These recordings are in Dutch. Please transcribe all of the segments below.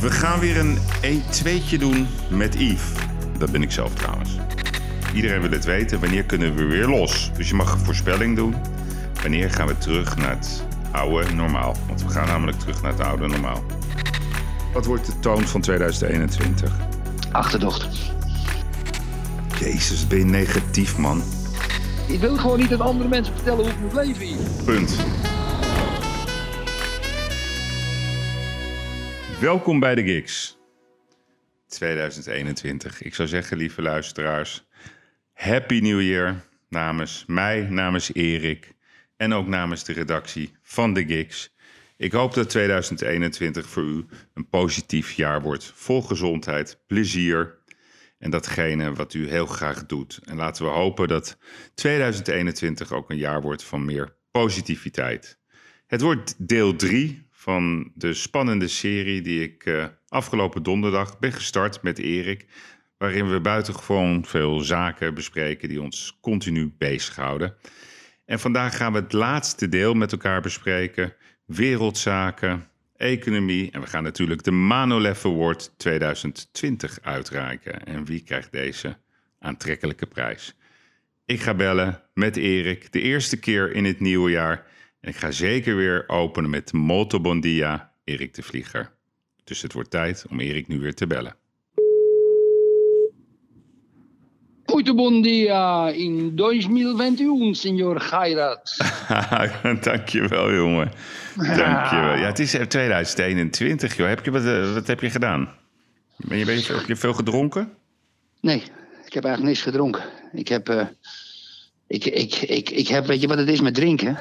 We gaan weer een E2'tje doen met Yves. Dat ben ik zelf trouwens. Iedereen wil het weten. Wanneer kunnen we weer los? Dus je mag een voorspelling doen. Wanneer gaan we terug naar het oude normaal? Want we gaan namelijk terug naar het oude normaal. Wat wordt de toon van 2021? Achterdocht. Jezus, ben je negatief, man. Ik wil gewoon niet dat andere mensen vertellen hoe ik moet leven hier. Punt. Welkom bij de Gigs. 2021. Ik zou zeggen, lieve luisteraars, Happy New Year namens mij, namens Erik en ook namens de redactie van de Gigs. Ik hoop dat 2021 voor u een positief jaar wordt, vol gezondheid, plezier en datgene wat u heel graag doet. En laten we hopen dat 2021 ook een jaar wordt van meer positiviteit. Het wordt deel 3 van de spannende serie die ik uh, afgelopen donderdag ben gestart met Erik. Waarin we buitengewoon veel zaken bespreken die ons continu bezighouden. En vandaag gaan we het laatste deel met elkaar bespreken: wereldzaken, economie. En we gaan natuurlijk de Manolev Award 2020 uitreiken. En wie krijgt deze aantrekkelijke prijs? Ik ga bellen met Erik, de eerste keer in het nieuwe jaar. En ik ga zeker weer openen met Molto Bondia, Erik de Vlieger. Dus het wordt tijd om Erik nu weer te bellen. Muito bom dia in 2021, signor Gairat. Dankjewel, jongen. Dankjewel. Ja, het is 2021, joh. Heb je, wat, eh, wat heb je gedaan? Ben je, heb je veel gedronken? Nee, ik heb eigenlijk niks gedronken. Ik heb, uh, ik, ik, ik, ik heb, weet je wat het is met drinken?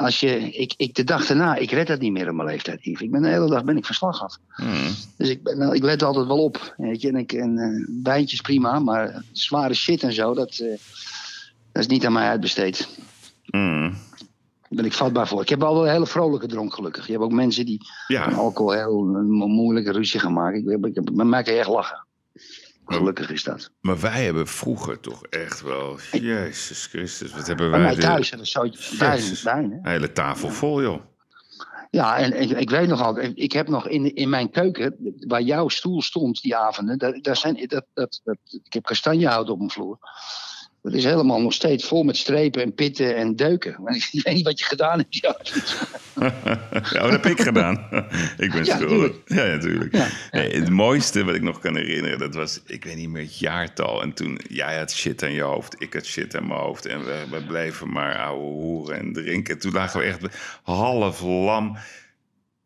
Als je, ik, ik de dag daarna, ik red dat niet meer op mijn leeftijd, Yves. Ik ben de hele dag ben ik verslag af. Hmm. Dus ik, ben, nou, ik let altijd wel op. Weet je, en ik, en, uh, wijntjes prima, maar zware shit en zo, dat, uh, dat is niet aan mij uitbesteed. Hmm. Daar ben ik vatbaar voor. Ik heb wel een hele vrolijke dronk, gelukkig. Je hebt ook mensen die Ja. alcohol heel een moeilijke ruzie gaan maken. Ik, ik, ik, kan je echt lachen. Gelukkig is dat. Maar wij hebben vroeger toch echt wel... Jezus Christus, wat hebben Bij wij... mij de- thuis en een zootje wijn, Jezus. wijn, hè? Een hele tafel vol, joh. Ja, en ik, ik weet nog altijd, ik heb nog in, in mijn keuken, waar jouw stoel stond die avonden, daar, daar zijn, dat, dat, dat, ik heb kastanjehout op mijn vloer. Dat is helemaal nog steeds vol met strepen en pitten en deuken. Ik weet niet wat je gedaan hebt. Ja. ja, dat heb ik gedaan. ik ben Ja, schuldig. Ja, natuurlijk. Ja, het mooiste wat ik nog kan herinneren, dat was, ik weet niet meer het jaartal. En toen, jij had shit aan je hoofd, ik had shit aan mijn hoofd. En we, we bleven maar ouwe hoeren en drinken. Toen lagen we echt half lam.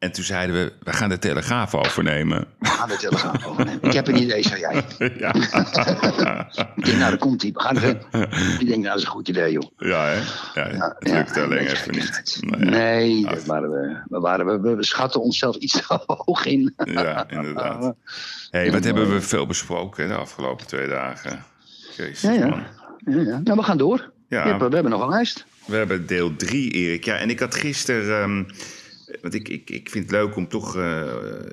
En toen zeiden we, we gaan de Telegraaf overnemen. We gaan de telegraaf overnemen. Ik heb een idee, zei jij. ja. Ik denk, nou, daar komt hij. We gaan. Ik denk, nou, dat is een goed idee, joh. ja, hè? Ja, Ja, het ja, lukte alleen even niet. Nee, Nou dat waren we, we, waren, we, we, schatten onszelf iets te hoog in. Ja, inderdaad. hey, wat hebben we veel besproken de afgelopen twee dagen? Jezus, Ja, ja. Ja, ja. Nou, we gaan door. Ja. We hebben nog een lijst. We hebben deel 3, Erik. Ja, en ik had gisteren. ehm, want ik, ik, ik vind het leuk om toch eh,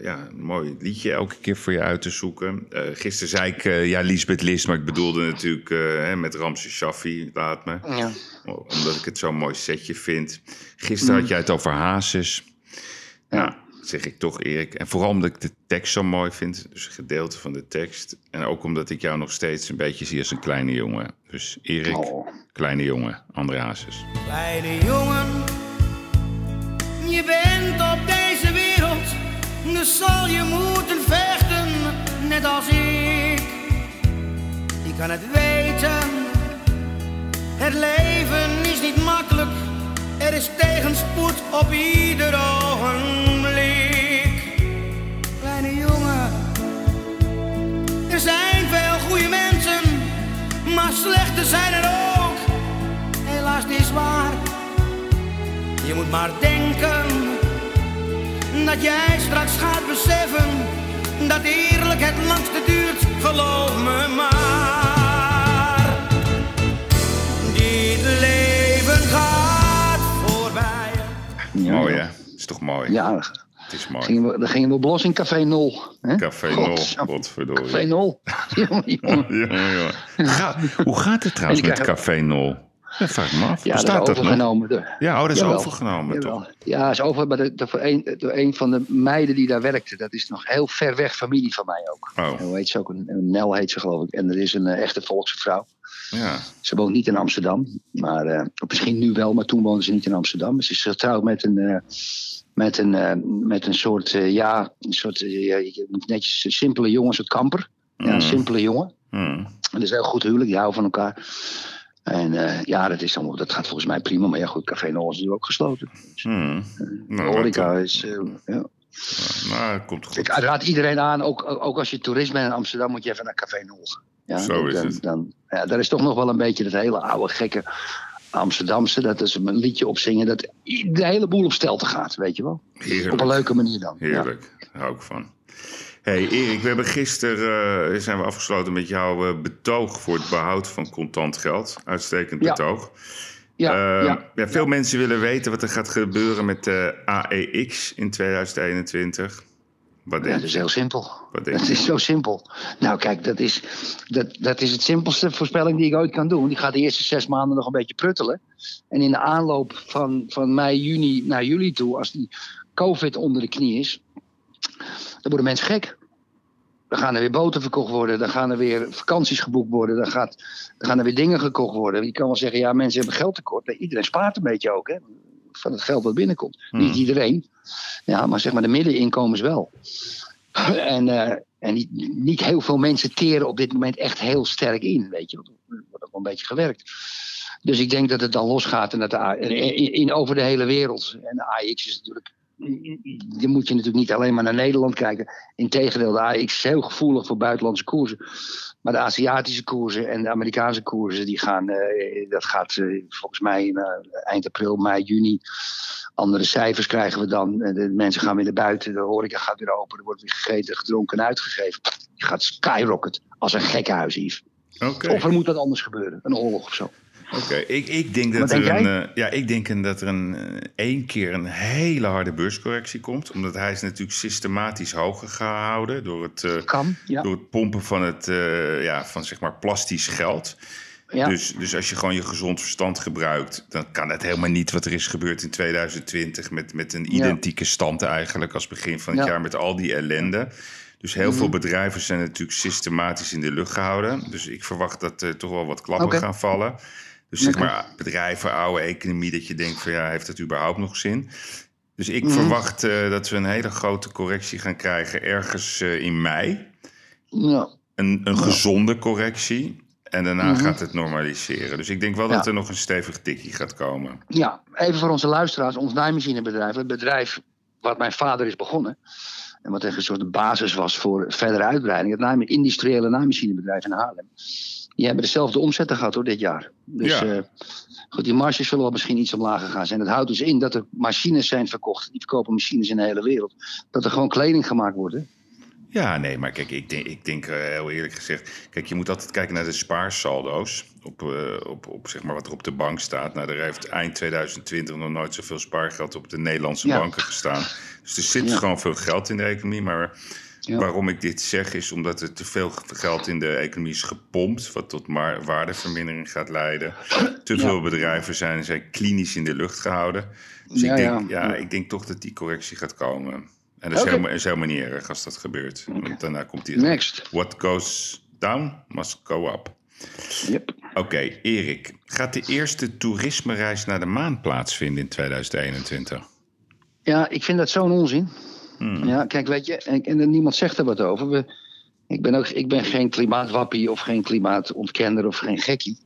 ja, een mooi liedje elke keer voor je uit te zoeken. Eh gisteren zei ik, eh, ja, Lisbeth List, maar ik bedoelde natuurlijk eh, hè, met Ramses Shaffi, laat me. Ja. Omdat ik het zo'n mooi setje vind. Gisteren had jij het over Hazes. Ja. Nou, zeg ik toch, Erik. En vooral omdat ik de tekst zo mooi vind. Dus een gedeelte van de tekst. En ook omdat ik jou nog steeds een beetje zie als een kleine jongen. Dus Erik, Oh. kleine jongen, André Hazes. Kleine jongen, je bent dus zal je moeten vechten, net als ik. Je kan het weten, het leven is niet makkelijk, er is tegenspoed op ieder ogenblik. Kleine jongen, er zijn veel goede mensen, maar slechte zijn er ook. Helaas, is waar. Je moet maar denken dat jij straks gaat beseffen dat eerlijk het langste duurt, geloof me maar. Dit leven gaat voorbij. Ja. Mooi, hè? Is toch mooi? Ja, Het is mooi. gingen we, dan gingen we los in Café Nol. Hè? Café Nol, Godsamme. godverdorie. Café Nol. jongen, jongen. Ja, ja. Ga- hoe gaat het trouwens met Café Nol? Dat vraag ik me af. Ja, Bestaat dat dat is overgenomen. door- Ja, oh, dat is Jawel. overgenomen, Jawel. toch? Ja, is over, maar de, de, voor een, door een van de meiden die daar werkte. Dat is nog heel ver weg familie van mij ook. Oh, Hoe heet ze ook? Een, een Nel heet ze geloof ik. En dat is een eh, echte volkse vrouw. ja. Ze woont niet in Amsterdam. Maar eh, misschien nu wel, maar toen woonde ze niet in Amsterdam. Ze is getrouwd met een, eh, met een, met een soort, ja, een soort, netjes simpele jongen, een soort kamper. Ja, een Mm. simpele jongen. Hmm. Het is heel goed huwelijk, die houden van elkaar. En eh, ja, dat, is allemaal, dat gaat volgens mij prima. Maar ja, goed, Café Noord is nu ook gesloten. Hmm. De Nou, horeca dat- is... eh, ja. Nou, dat komt goed. Ik raad iedereen aan, ook, ook als je toerist bent in Amsterdam, moet je even naar Café Noord. Ja, Zo is dan, het. Dan, ja, daar is toch nog wel een beetje dat hele oude, gekke Amsterdamse. Dat is een liedje opzingen dat de hele boel op stelte gaat, weet je wel. Heerlijk. Op een leuke manier dan. Ja. Heerlijk, daar hou ik van. Hey Erik, we hebben gisteren eh, zijn we afgesloten met jouw eh, betoog voor het behoud van contant geld. Uitstekend Ja. betoog. Ja, Eh, ja. ja, veel mensen willen weten wat er gaat gebeuren met de AEX in 2021. Wat Ja, denk dat is heel simpel. Wat denk je? is zo simpel. Nou, kijk, dat is, dat, dat is het simpelste voorspelling die ik ooit kan doen. Die gaat de eerste zes maanden nog een beetje pruttelen. En in de aanloop van, van mei, juni naar juli toe, als die COVID onder de knie is, dan worden mensen gek. Dan gaan er weer boten verkocht worden, dan gaan er weer vakanties geboekt worden, dan, gaat, dan gaan er weer dingen gekocht worden. Je kan wel zeggen, ja, mensen hebben geldtekort. Nee, iedereen spaart een beetje ook, hè, van het geld wat binnenkomt. Hmm. Niet iedereen, ja, maar zeg maar de middeninkomens wel. En, eh, en niet, niet heel veel mensen teren op dit moment echt heel sterk in, weet je. Er wordt ook wel een beetje gewerkt. Dus ik denk dat het dan losgaat en dat de A- in, in over de hele wereld. En de AX is natuurlijk. Dan moet je natuurlijk niet alleen maar naar Nederland kijken. Integendeel, de AX is heel gevoelig voor buitenlandse koersen. Maar de Aziatische koersen en de Amerikaanse koersen, die gaan, eh, dat gaat eh, volgens mij in, eh, eind april, mei, juni. Andere cijfers krijgen we dan. De mensen gaan weer naar buiten, de horeca gaat weer open, er wordt weer gegeten, gedronken en uitgegeven. Die gaat skyrocket als een gekkenhuis, Yves. Of er moet wat anders gebeuren, een oorlog of zo. Oké, ik, ik denk dat Wat er een, eh, ja, ik denk dat er een eh, één keer een hele harde beurscorrectie komt, omdat hij is natuurlijk systematisch hoger gehouden door het, eh, Kan, ja. door het pompen van het, eh, ja, van zeg maar plastisch geld. ja. Dus, dus als je gewoon je gezond verstand gebruikt, dan kan het helemaal niet wat er is gebeurd in 2020 met, met een identieke stand eigenlijk als begin van het Ja. jaar met al die ellende. Dus heel Mhm. veel bedrijven zijn natuurlijk systematisch in de lucht gehouden. Dus ik verwacht dat er toch wel wat klappen gaan vallen. Dus zeg Oké. maar bedrijven, oude economie, dat je denkt van ja, heeft dat überhaupt nog zin? Dus ik Mhm. verwacht eh, dat we een hele grote correctie gaan krijgen ergens eh, in mei. ja. Een, een gezonde correctie. En daarna Mhm. gaat het normaliseren. Dus ik denk wel dat er nog een stevig tikkie gaat komen. Ja, even voor onze luisteraars. Ons naaimachinebedrijf, het bedrijf wat mijn vader is begonnen. En wat echt een soort basis was voor verdere uitbreiding. Het naam, industriële naaimachinebedrijf in Haarlem. Die hebben dezelfde omzetten gehad hoor, dit jaar. Dus Ja. eh, goed, die marges zullen wel misschien iets omlaag gaan zijn. Het houdt dus in dat er machines zijn verkocht. Die verkopen machines in de hele wereld. Dat er gewoon kleding gemaakt wordt. Hè? Ja, nee, maar kijk, ik denk, ik denk eh, heel eerlijk gezegd... Kijk, je moet altijd kijken naar de spaarsaldo's. Op, eh, op, op zeg maar wat er op de bank staat. Nou, er heeft eind 2020 nog nooit zoveel spaargeld op de Nederlandse Ja. banken gestaan. Dus er zit Ja. gewoon veel geld in de economie. Maar Ja. waarom ik dit zeg is omdat er te veel geld in de economie is gepompt. Wat tot maar waardevermindering gaat leiden. Te Ja. veel bedrijven zijn, zijn klinisch in de lucht gehouden. Dus Ja, ik, denk, ja. ik denk toch dat die correctie gaat komen. En dat is, helemaal, is helemaal niet erg als dat gebeurt. Want daarna komt die... Next. What goes down must go up. Yep. Oké, Erik. Gaat de eerste toerismereis naar de maan plaatsvinden in 2021? Ja, ik vind dat zo'n onzin. Hmm. Ja, kijk, weet je, en, en niemand zegt er wat over. We, ik, ben ook, ik ben geen klimaatwappie of geen klimaatontkenner of geen gekkie.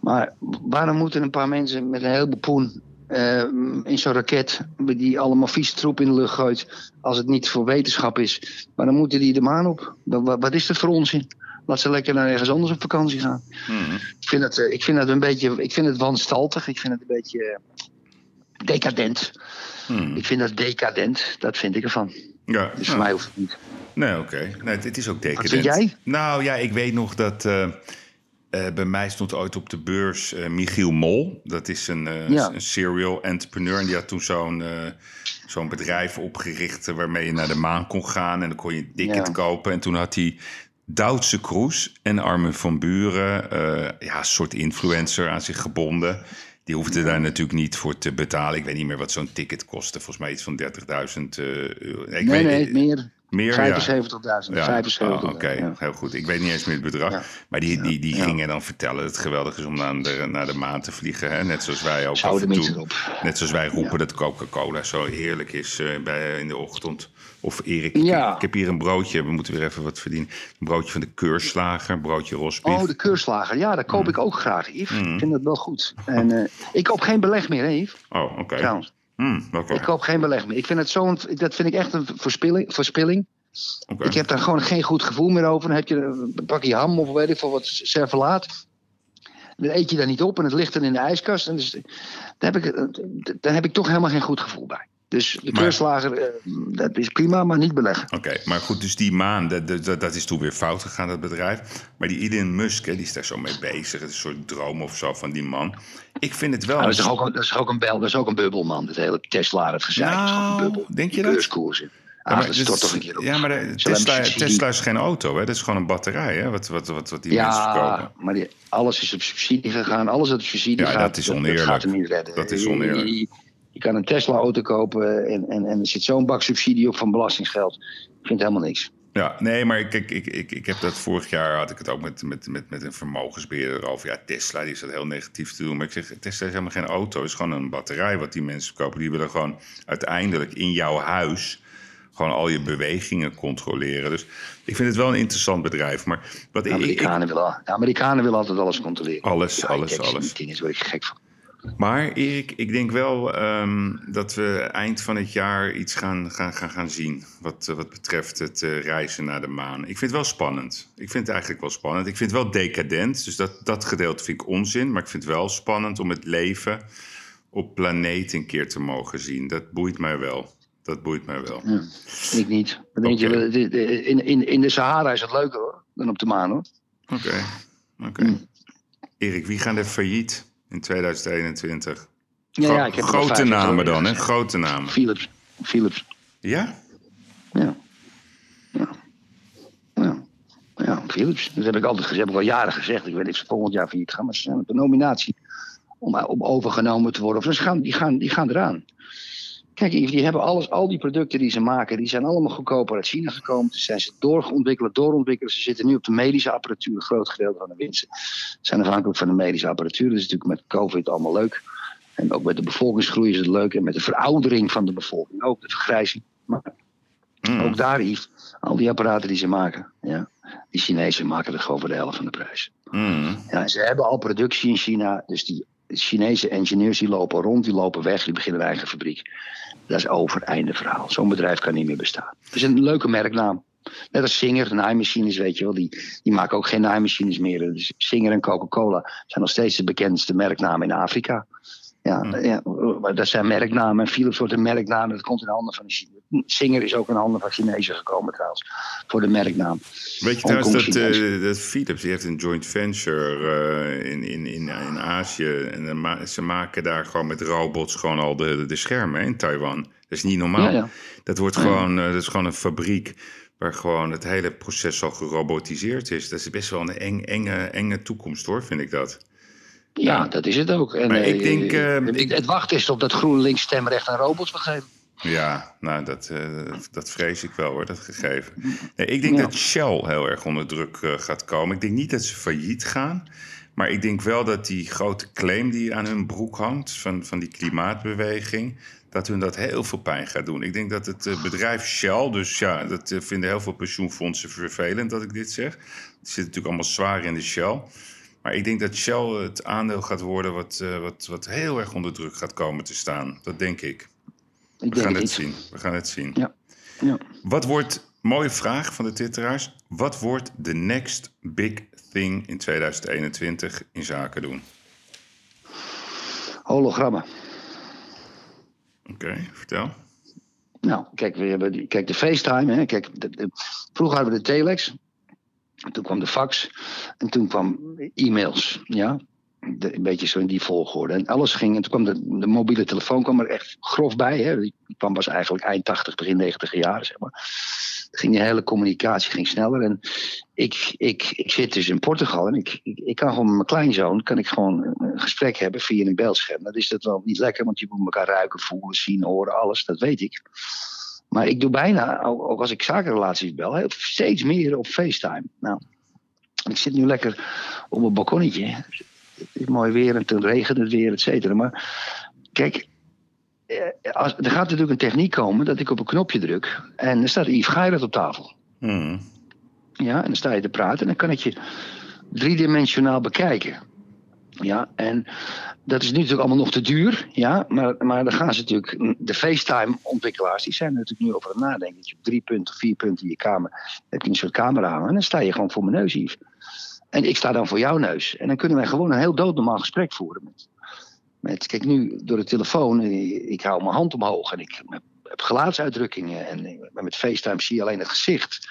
Maar waarom moeten een paar mensen met een heleboel poen eh, in zo'n raket, die allemaal vieze troep in de lucht gooit, als het niet voor wetenschap is, waarom moeten die de maan op? Wat, wat- wat is dat voor onzin? Laat ze lekker naar ergens anders op vakantie gaan. Hmm. Ik vind het, eh, ik vind het een beetje, ik vind het wanstaltig. Ik vind het een beetje eh, decadent. Hmm. Ik vind dat decadent. Dat vind ik ervan. Ja, Dus ja. voor mij hoeft het niet. Nee, oké. Nee, het is ook decadent. vind jij? Nou ja, ik weet nog dat... eh, eh, bij mij stond ooit op de beurs eh, Michiel Mol. Dat is een, Ja. een serial entrepreneur. En die had toen zo'n zo'n bedrijf opgericht... waarmee je naar de maan kon gaan. En dan kon je een ticket Ja. kopen. En toen had hij Duitse Kroes en Armin van Buren, ja, een soort influencer aan zich gebonden. Die hoefde daar natuurlijk niet voor te betalen. Ik weet niet meer wat zo'n ticket kostte. Volgens mij iets van 30.000 euro. Ik nee, weet, nee, meer. meer 75.000. ja. 75 Oh, Oké, ja. heel goed. Ik weet niet eens meer het bedrag. Ja. Maar die, die, die gingen dan vertellen dat het geweldig is om naar de, naar de maan te vliegen. Hè? Net zoals wij ook af en toe. Net zoals wij roepen dat Coca-Cola zo heerlijk is eh, bij, in de ochtend. Of Erik, Ja. ik heb hier een broodje. We moeten weer even wat verdienen. Een broodje van de keurslager, een broodje rosbief. Oh, de keurslager. Ja, dat koop ik ook graag, Yves. Mm. Ik vind dat wel goed. En eh, ik koop geen beleg meer, hè, Yves? Oh, oké. Trouwens. Oké. Ik koop geen beleg meer. Ik vind het zo'n, dat vind ik echt een verspilling. verspilling. Ik heb daar gewoon geen goed gevoel meer over. Dan heb je een pakje ham of weet ik veel wat servelaat. Dan eet je daar niet op en het ligt dan in de ijskast. En dus, daar, heb ik, daar heb ik toch helemaal geen goed gevoel bij. Dus de keurslager, eh, dat is prima, maar niet beleggen. Oké, maar goed, dus die maan, dat, dat, dat is toen weer fout gegaan, dat bedrijf. Maar die Elon Musk, hè, die is daar zo mee bezig. Het is een soort droom of zo van die man. Ik vind het wel... Ah, dat, is ook, een- dat is ook een bel, dat is ook een bubbel, man. Dat hele Tesla, het gezeik, dat is een Nou, bubbel. denk je dat? beurskoersen. Ja, maar dat dit stort is- toch een keer op. Ja, maar de Tesla, is geen auto, hè? Dat is gewoon een batterij, hè? Wat, wat, wat, wat die mensen verkopen. Ja, maar die, alles is op subsidie gegaan. Alles dat op subsidie Ja, gaat, dat is oneerlijk. gaat hem niet redden. Dat is oneerlijk. Je, kan een Tesla-auto kopen en, en, en er zit zo'n bak subsidie op van belastingsgeld. Ik vind helemaal niks. Ja, nee, maar kijk, ik, ik, ik heb dat vorig jaar had ik het ook met, met, met, met een vermogensbeheerder over. Ja, Tesla, die is dat heel negatief te doen. Maar ik zeg, Tesla is helemaal geen auto. Het is gewoon een batterij wat die mensen kopen. Die willen gewoon uiteindelijk in jouw huis gewoon al je bewegingen controleren. Dus ik vind het wel een interessant bedrijf. Maar wat De ik, ik, Amerikanen, willen, de Amerikanen willen altijd alles controleren. Alles, alles, ik alles. Dingen is waar ik gek van. Maar Erik, ik denk wel ehm, dat we eind van het jaar iets gaan, gaan, gaan, gaan zien. Wat, eh, wat betreft het eh, reizen naar de maan. Ik vind het wel spannend. Ik vind het eigenlijk wel spannend. Ik vind het wel decadent. Dus dat, dat gedeelte vind ik onzin. Maar ik vind het wel spannend om het leven op planeet een keer te mogen zien. Dat boeit mij wel. Dat boeit mij wel. Ja, ik niet. Dan denk je, de- in, in, in de Sahara is het leuker hoor, dan op de maan hoor. Oké. Oké. Mm. Erik, wie gaan er failliet in 2021? Ja, ik heb grote namen dan, hè? Grote namen. Philips. Philips. Ja? Ja. Ja. Ja. Ja, Philips. Dat heb ik altijd gezegd. heb ik al jaren gezegd. Ik weet niet of ze volgend jaar failliet gaan. Maar ze zijn op de nominatie om, om overgenomen te worden. Of ze gaan, die, gaan, die gaan eraan. Kijk, die hebben alles, al die producten die ze maken, die zijn allemaal goedkoper uit China gekomen. Ze zijn ze doorontwikkeld, doorontwikkeld. Ze zitten nu op de medische apparatuur. Een groot gedeelte van de winsten zijn afhankelijk van de medische apparatuur. Dat is natuurlijk met COVID allemaal leuk. En ook met de bevolkingsgroei is het leuk. En met de veroudering van de bevolking ook, de vergrijzing. Maar Mm. ook daar, Yves, al die apparaten die ze maken. Ja, die Chinezen maken er gewoon voor de helft van de prijs. Mm. Ja, en ze hebben al productie in China. Dus die Chinese engineers die lopen rond, die lopen weg, die beginnen een eigen fabriek. Dat is over, einde verhaal. Zo'n bedrijf kan niet meer bestaan. Het is een leuke merknaam. Net als Singer, naaimachines, weet je wel. Die, die maken ook geen naaimachines meer. Dus Singer en Coca-Cola zijn nog steeds de bekendste merknamen in Afrika. Ja, Hm. ja, maar dat zijn merknamen. En Philips wordt een merknaam. Dat komt in de handen van de Chinezen. Singer is ook in handen van Chinezen gekomen trouwens. Voor de merknaam. Weet je trouwens dat, eh, dat Philips die heeft een joint venture eh, in, in, in, in Azië. En ma- ze maken daar gewoon met robots gewoon al de, de schermen hè, in Taiwan. Dat is niet normaal. Ja, ja. Dat, wordt gewoon, eh, dat is gewoon een fabriek waar gewoon het hele proces al gerobotiseerd is. Dat is best wel een eng, enge, enge toekomst hoor, vind ik dat. Ja, dat is het ook. En, Maar ik denk, het, ik- het wachten is op dat GroenLinks stemrecht aan robots geven. Ja, nou, dat, eh, dat- vrees ik wel hoor, dat gegeven. Nee, ik denk Ja. dat Shell heel erg onder druk eh, gaat komen. Ik denk niet dat ze failliet gaan. Maar ik denk wel dat die grote claim die aan hun broek hangt... van, van die klimaatbeweging... dat hun dat heel veel pijn gaat doen. Ik denk dat het eh, bedrijf Shell... dus ja, dat vinden heel veel pensioenfondsen vervelend dat ik dit zeg. Die zitten natuurlijk allemaal zwaar in de Shell... Maar ik denk dat Shell het aandeel gaat worden wat, wat, wat heel erg onder druk gaat komen te staan. Dat denk ik. Ik We gaan het zien. We gaan het zien. Ja. Ja. Wat wordt, mooie vraag van de twitteraars. Wat wordt de next big thing in 2021 in zaken doen? Hologrammen. Oké, vertel. Nou, kijk, we hebben die, kijk de FaceTime. Hè. Kijk, de- de- vroeger hadden we de telex. En toen kwam de fax. En toen kwam e-mails. Ja. De- een beetje zo in die volgorde. En alles ging. En toen kwam de, de mobiele telefoon kwam er echt grof bij. Hè. Die kwam pas eigenlijk eind 80, begin 90 jaren, zeg maar. Ging die hele communicatie ging sneller. En ik, ik, ik zit dus in Portugal en ik, ik, ik kan gewoon met mijn kleinzoon kan ik gewoon een gesprek hebben via een beeldscherm. Dat is dat wel niet lekker, want je moet elkaar ruiken, voelen, zien, horen, alles. Dat weet ik. Maar ik doe bijna, ook als ik zakenrelaties bel, steeds meer op FaceTime. Nou, ik zit nu lekker op een balkonnetje. Mooi weer en toen regent het weer, et cetera. Maar kijk, eh, als, er gaat natuurlijk een techniek komen dat ik op een knopje druk en er staat Yves Geirat op tafel. Mhm. Ja, en dan sta je te praten en dan kan ik je driedimensionaal bekijken. Ja, en dat is nu natuurlijk allemaal nog te duur. Ja, maar, maar dan gaan ze natuurlijk. De FaceTime-ontwikkelaars die zijn er natuurlijk nu over aan het nadenken. Dat je op drie punten, vier punten in je kamer. heb je een soort camera hangen. En dan sta je gewoon voor mijn neus, Yves. En ik sta dan voor jouw neus. En dan kunnen wij gewoon een heel doodnormaal gesprek voeren. Met, met, kijk, nu door de telefoon. eh, Ik hou mijn hand omhoog en ik heb gelaatsuitdrukkingen. En met FaceTime zie je alleen het gezicht.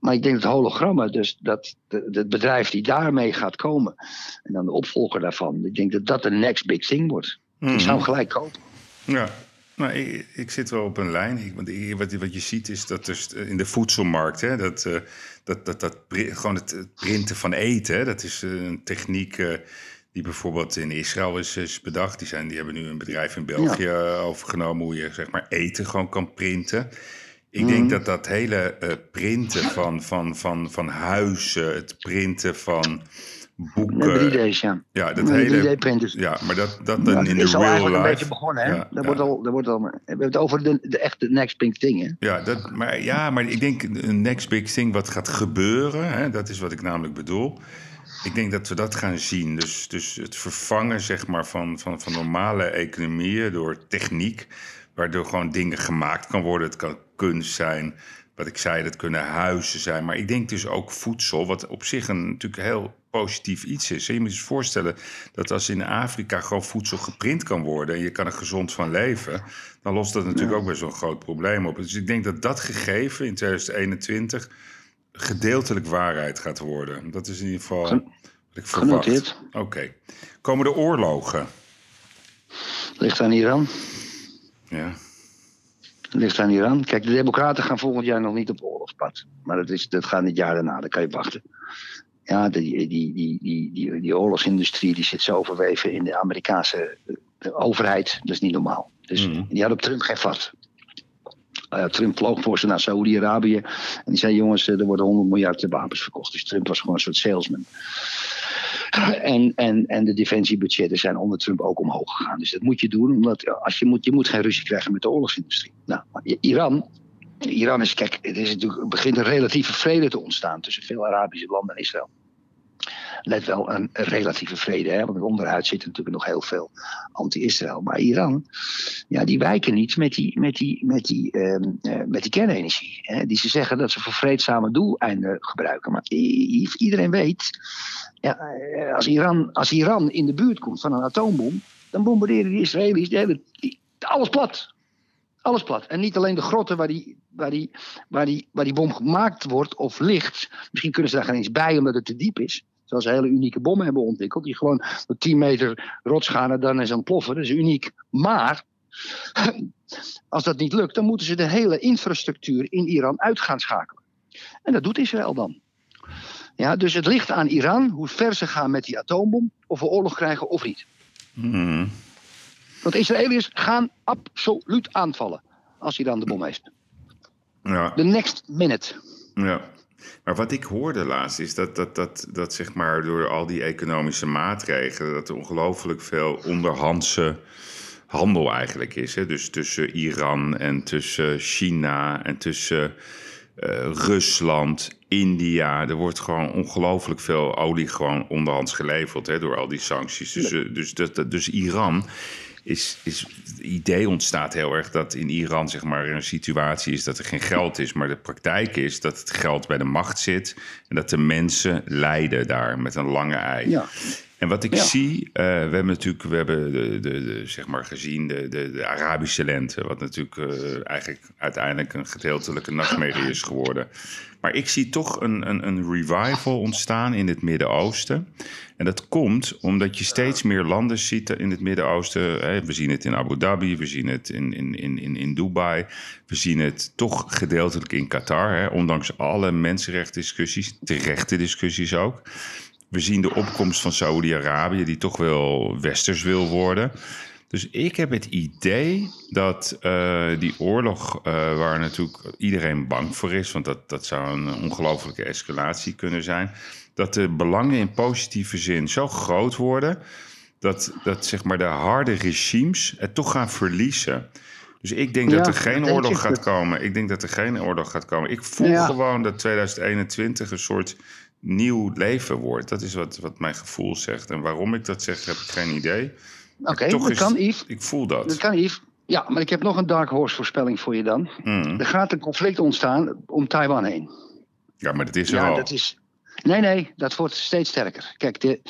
Maar ik denk dat hologrammen, dus dat het bedrijf die daarmee gaat komen. En dan de opvolger daarvan. Ik denk dat dat de next big thing wordt. Ik zou hem gelijk kopen. Ja, nou, ik, ik zit wel op een lijn. Ik, want ik- wat, wat je ziet is dat dus in de voedselmarkt, hè, dat, eh, dat, dat, dat gewoon het, het printen van eten, hè, dat is eh, een techniek eh, die bijvoorbeeld in Israël is, is bedacht. Die, zijn, die hebben nu een bedrijf in België eh, overgenomen hoe je zeg maar eten gewoon kan printen. Ik Mhm. denk dat dat hele eh, printen van, van, van, van huizen, het printen van boeken. Met 3D's, ja. Ja, dat hele. 3D-printers. Ja, maar dat, dat dan in de is al real eigenlijk life. een beetje begonnen, hè? Ja, dat ja. Wordt al, dat wordt al, we hebben het over de, de echte next big thing, hè? Ja, dat, maar, ja, maar ik denk een next big thing wat gaat gebeuren, hè, dat is wat ik namelijk bedoel. Ik denk dat we dat gaan zien. Dus, dus het vervangen zeg maar, van, van, van normale economieën door techniek, waardoor gewoon dingen gemaakt kan worden. Het kan kunst zijn, wat ik zei, dat kunnen huizen zijn. Maar ik denk dus ook voedsel, wat op zich een natuurlijk heel positief iets is. Je moet je eens voorstellen dat als in Afrika gewoon voedsel geprint kan worden en je kan er gezond van leven, dan lost dat natuurlijk ook best wel een groot probleem op. Dus ik denk dat dat gegeven in 2021 gedeeltelijk waarheid gaat worden. Dat is in ieder geval Gen- wat ik verwacht. Oké. Komen de oorlogen? Ligt aan Iran. Ja. Ligt aan Iran. Kijk, de Democraten gaan volgend jaar nog niet op oorlogspad. Maar dat, is, dat gaat het jaar daarna, dan kan je wachten. Ja, die, die, die, die, die, die oorlogsindustrie die zit zo verweven in de Amerikaanse eh, overheid. Dat is niet normaal. Dus Mhm. die had op Trump geen vat. Ja, Trump vloog voor ze naar Saoedi-Arabië. En die zei: Jongens, eh, er worden 100 miljard wapens verkocht. Dus Trump was gewoon een soort salesman. En, en, en de defensiebudgetten zijn onder Trump ook omhoog gegaan. Dus dat moet je doen, omdat als je, moet, je moet geen ruzie krijgen met de oorlogsindustrie. Nou, Iran, Iran is, kijk, het is natuurlijk, er begint een relatieve vrede te ontstaan tussen veel Arabische landen en Israël. Let wel, een, relatieve vrede, hè, want onderuit zit natuurlijk nog heel veel anti-Israël. Maar Iran, ja, die wijken niet met die, met die, met die, ehm, eh, met die kernenergie. Hè, die ze zeggen dat ze voor vreedzame doeleinden gebruiken. Maar iedereen weet, ja, eh, als, Iran, als Iran in de buurt komt van een atoombom, dan bombarderen die Israëli's de hele, alles plat. Alles plat. En niet alleen de grotten waar die, waar, die, waar, die, waar die bom gemaakt wordt of ligt. Misschien kunnen ze daar geen eens bij omdat het te diep is. Zoals ze hele unieke bommen hebben ontwikkeld. Die gewoon door 10 meter rots gaan en dan is aan het ploffen. Dat is uniek. Maar als dat niet lukt, dan moeten ze de hele infrastructuur in Iran uit gaan schakelen. En dat doet Israël dan. Ja, dus het ligt aan Iran hoe ver ze gaan met die atoombom. Of we oorlog krijgen of niet. Mhm. Want Israëliërs gaan absoluut aanvallen. Als Iran de bom heeft. Ja. The next minute. Ja. Maar wat ik hoorde laatst is dat, dat, dat, dat zeg maar door al die economische maatregelen... dat er ongelooflijk veel onderhandse handel eigenlijk is. Hè? Dus tussen Iran en tussen China en tussen eh, Rusland, India. Er wordt gewoon ongelooflijk veel olie gewoon onderhands geleverd hè, door al die sancties. Dus, eh, dus, dat- dus Iran is, is, het idee ontstaat heel erg dat in Iran zeg maar, een situatie is dat er geen geld is. Maar de praktijk is dat het geld bij de macht zit en dat de mensen lijden daar met een lange ei. Ja. En wat ik Ja. zie, eh, we hebben natuurlijk we hebben de, de, de, zeg maar gezien de, de, de Arabische lente, wat natuurlijk eh, eigenlijk uiteindelijk een gedeeltelijke nachtmerrie is geworden. Maar ik zie toch een, een, een revival ontstaan in het Midden-Oosten. En dat komt omdat je steeds meer landen ziet in het Midden-Oosten. We zien het in Abu Dhabi, we zien het in, in, in, in, Dubai. We zien het toch gedeeltelijk in Qatar, hè, ondanks alle mensenrechtdiscussies, terechte discussies ook. We zien de opkomst van Saoedi-Arabië, die toch wel westers wil worden. Dus ik heb het idee dat eh, die oorlog, eh, waar natuurlijk iedereen bang voor is, want dat, dat zou een ongelofelijke escalatie kunnen zijn, dat de belangen in positieve zin zo groot worden dat, dat zeg maar de harde regimes het toch gaan verliezen. Dus ik denk Ja, dat er geen dat oorlog gaat komen. Ik denk dat er geen oorlog gaat komen. Ik voel Ja. gewoon dat 2021 een soort nieuw leven wordt. Dat is wat, wat mijn gevoel zegt. En waarom ik dat zeg, heb ik geen idee. Oké, dat is- kan Yves. Ik voel dat. Dat kan Yves. Ja, maar ik heb nog een dark horse voorspelling voor je dan. Mm. Er gaat een conflict ontstaan om Taiwan heen. Ja, maar dat is er Ja, al. dat is. Nee, nee, dat wordt steeds sterker. Kijk, de,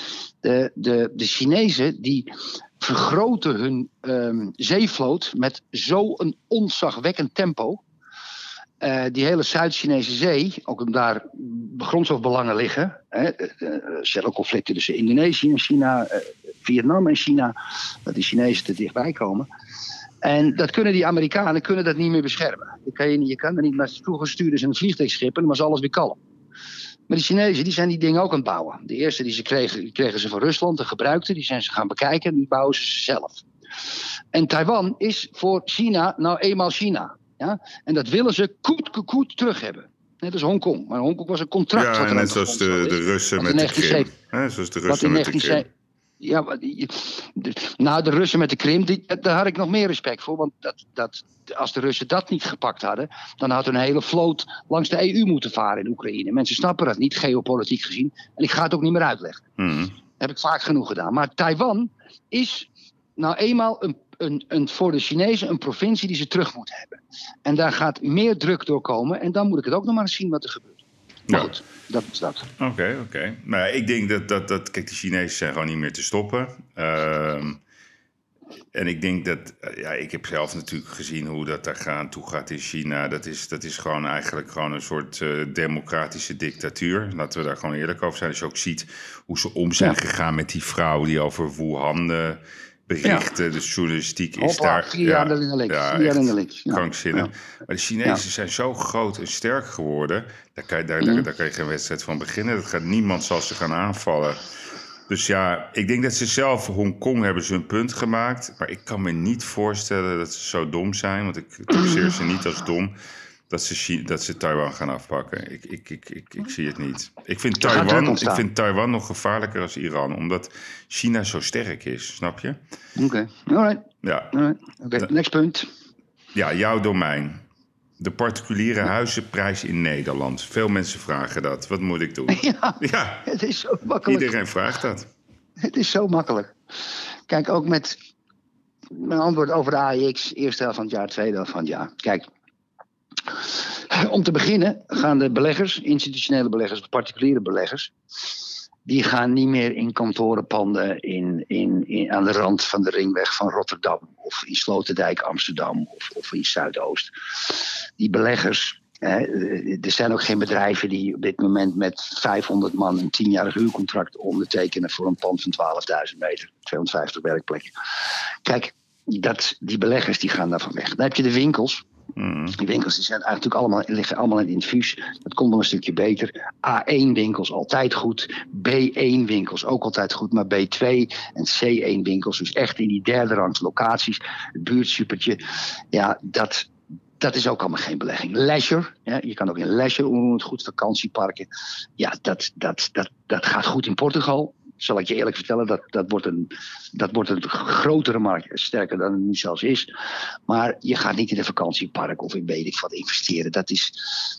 de, de, de Chinezen die vergroten hun ehm, zeevloot met zo'n onzagwekkend tempo. Eh, die hele Zuid-Chinese zee, ook omdat daar grondstofbelangen liggen. Hè, eh, eh, Shell-conflicten tussen Indonesië en China, Vietnam en China. Dat die Chinezen te dichtbij komen. En dat kunnen die Amerikanen kunnen dat niet meer beschermen. Je kan, je, je kan er niet met vliegtuigschip en dan was alles weer kalm. Maar die Chinezen die zijn die dingen ook aan het bouwen. De eerste die ze kregen, die kregen ze van Rusland, de gebruikte, die zijn ze gaan bekijken en nu bouwen ze ze zelf. En Taiwan is voor China nou eenmaal China. Ja? En dat willen ze koet, koet, koet terug hebben. Net als Hongkong. Maar Hongkong was een contract. Ja, net de zoals de, de is. Russen met de Krim. 1970 Hè, zoals de Russen met de Krim. 1970 Ja, maar die- de- nou, de Russen met de Krim, die, daar had ik nog meer respect voor. Want dat, dat, als de Russen dat niet gepakt hadden, dan had een hele vloot langs de EU moeten varen in Oekraïne. Mensen snappen dat niet, geopolitiek gezien. En ik ga het ook niet meer uitleggen. Mm. heb ik vaak genoeg gedaan. Maar Taiwan is nou eenmaal een, een, een, voor de Chinezen een provincie die ze terug moeten hebben. En daar gaat meer druk door komen. En dan moet ik het ook nog maar eens zien wat er gebeurt. Maar Ja. goed, dat is dat. Oké, oké. Nou, ja, ik denk dat, dat, dat... Kijk, de Chinezen zijn gewoon niet meer te stoppen. Ehm, en ik denk dat... eh, Ja, ik heb zelf natuurlijk gezien hoe dat daar gaan, toe gaat in China. Dat is, dat is gewoon eigenlijk gewoon een soort eh, democratische dictatuur. Laten we daar gewoon eerlijk over zijn. Als je ook ziet hoe ze om zijn Ja. gegaan met die vrouw die over Wuhan berichtte. De journalistiek is Hoppa, daar... vier jaar in de links. ja, vier jaar echt in de links. Ja. krankzinnig. Ja. Maar de Chinezen zijn zo groot en sterk geworden. Daar kan, je, daar, daar, Mhm. daar kan je geen wedstrijd van beginnen. Dat gaat niemand zal ze gaan aanvallen. Dus ja, ik denk dat ze zelf, Hongkong hebben ze een punt gemaakt. Maar ik kan me niet voorstellen dat ze zo dom zijn. Want ik taxeer ze niet als dom. Dat ze, dat ze Taiwan gaan afpakken. Ik, ik, ik, ik, ik zie het niet. Ik vind, Taiwan, ik vind Taiwan nog gevaarlijker als Iran. Omdat China zo sterk is, snap je? Oké, alright. Ja, alright. Oké, next punt. ja jouw domein. De particuliere huizenprijs in Nederland. Veel mensen vragen dat. Wat moet ik doen? Ja, Ja, het is zo makkelijk. iedereen vraagt dat. Het is zo makkelijk. Kijk, ook met mijn antwoord over de AIX, eerste helft van het jaar, tweede helft van het jaar. Kijk, om te beginnen gaan de beleggers, institutionele beleggers, particuliere beleggers, die gaan niet meer in kantorenpanden in, in, in, aan de rand van de ringweg van Rotterdam of in Sloterdijk, Amsterdam of, of in Zuidoost. Die beleggers, hè, er zijn ook geen bedrijven die op dit moment met 500 man een 10-jarig huurcontract ondertekenen voor een pand van 12.000 meter, 250 werkplekken. Kijk, dat, die beleggers die gaan daarvan weg. Dan heb je de winkels. Mm. Die winkels die zijn eigenlijk allemaal, liggen allemaal in het infuus. Dat komt nog een stukje beter. A1-winkels altijd goed. B1-winkels ook altijd goed. Maar B2 en C1-winkels, dus echt in die derde rangs locaties. Het buurtsupertje. Ja, dat, dat is ook allemaal geen belegging. Leisure, ja, je kan ook in leisure het goed. Vakantieparken. Ja, dat, dat, dat, dat gaat goed in Portugal. Zal ik je eerlijk vertellen, dat, dat, wordt een, dat wordt een grotere markt. Sterker dan het nu zelfs is. Maar je gaat niet in een vakantiepark of in weet ik wat investeren. Dat, is,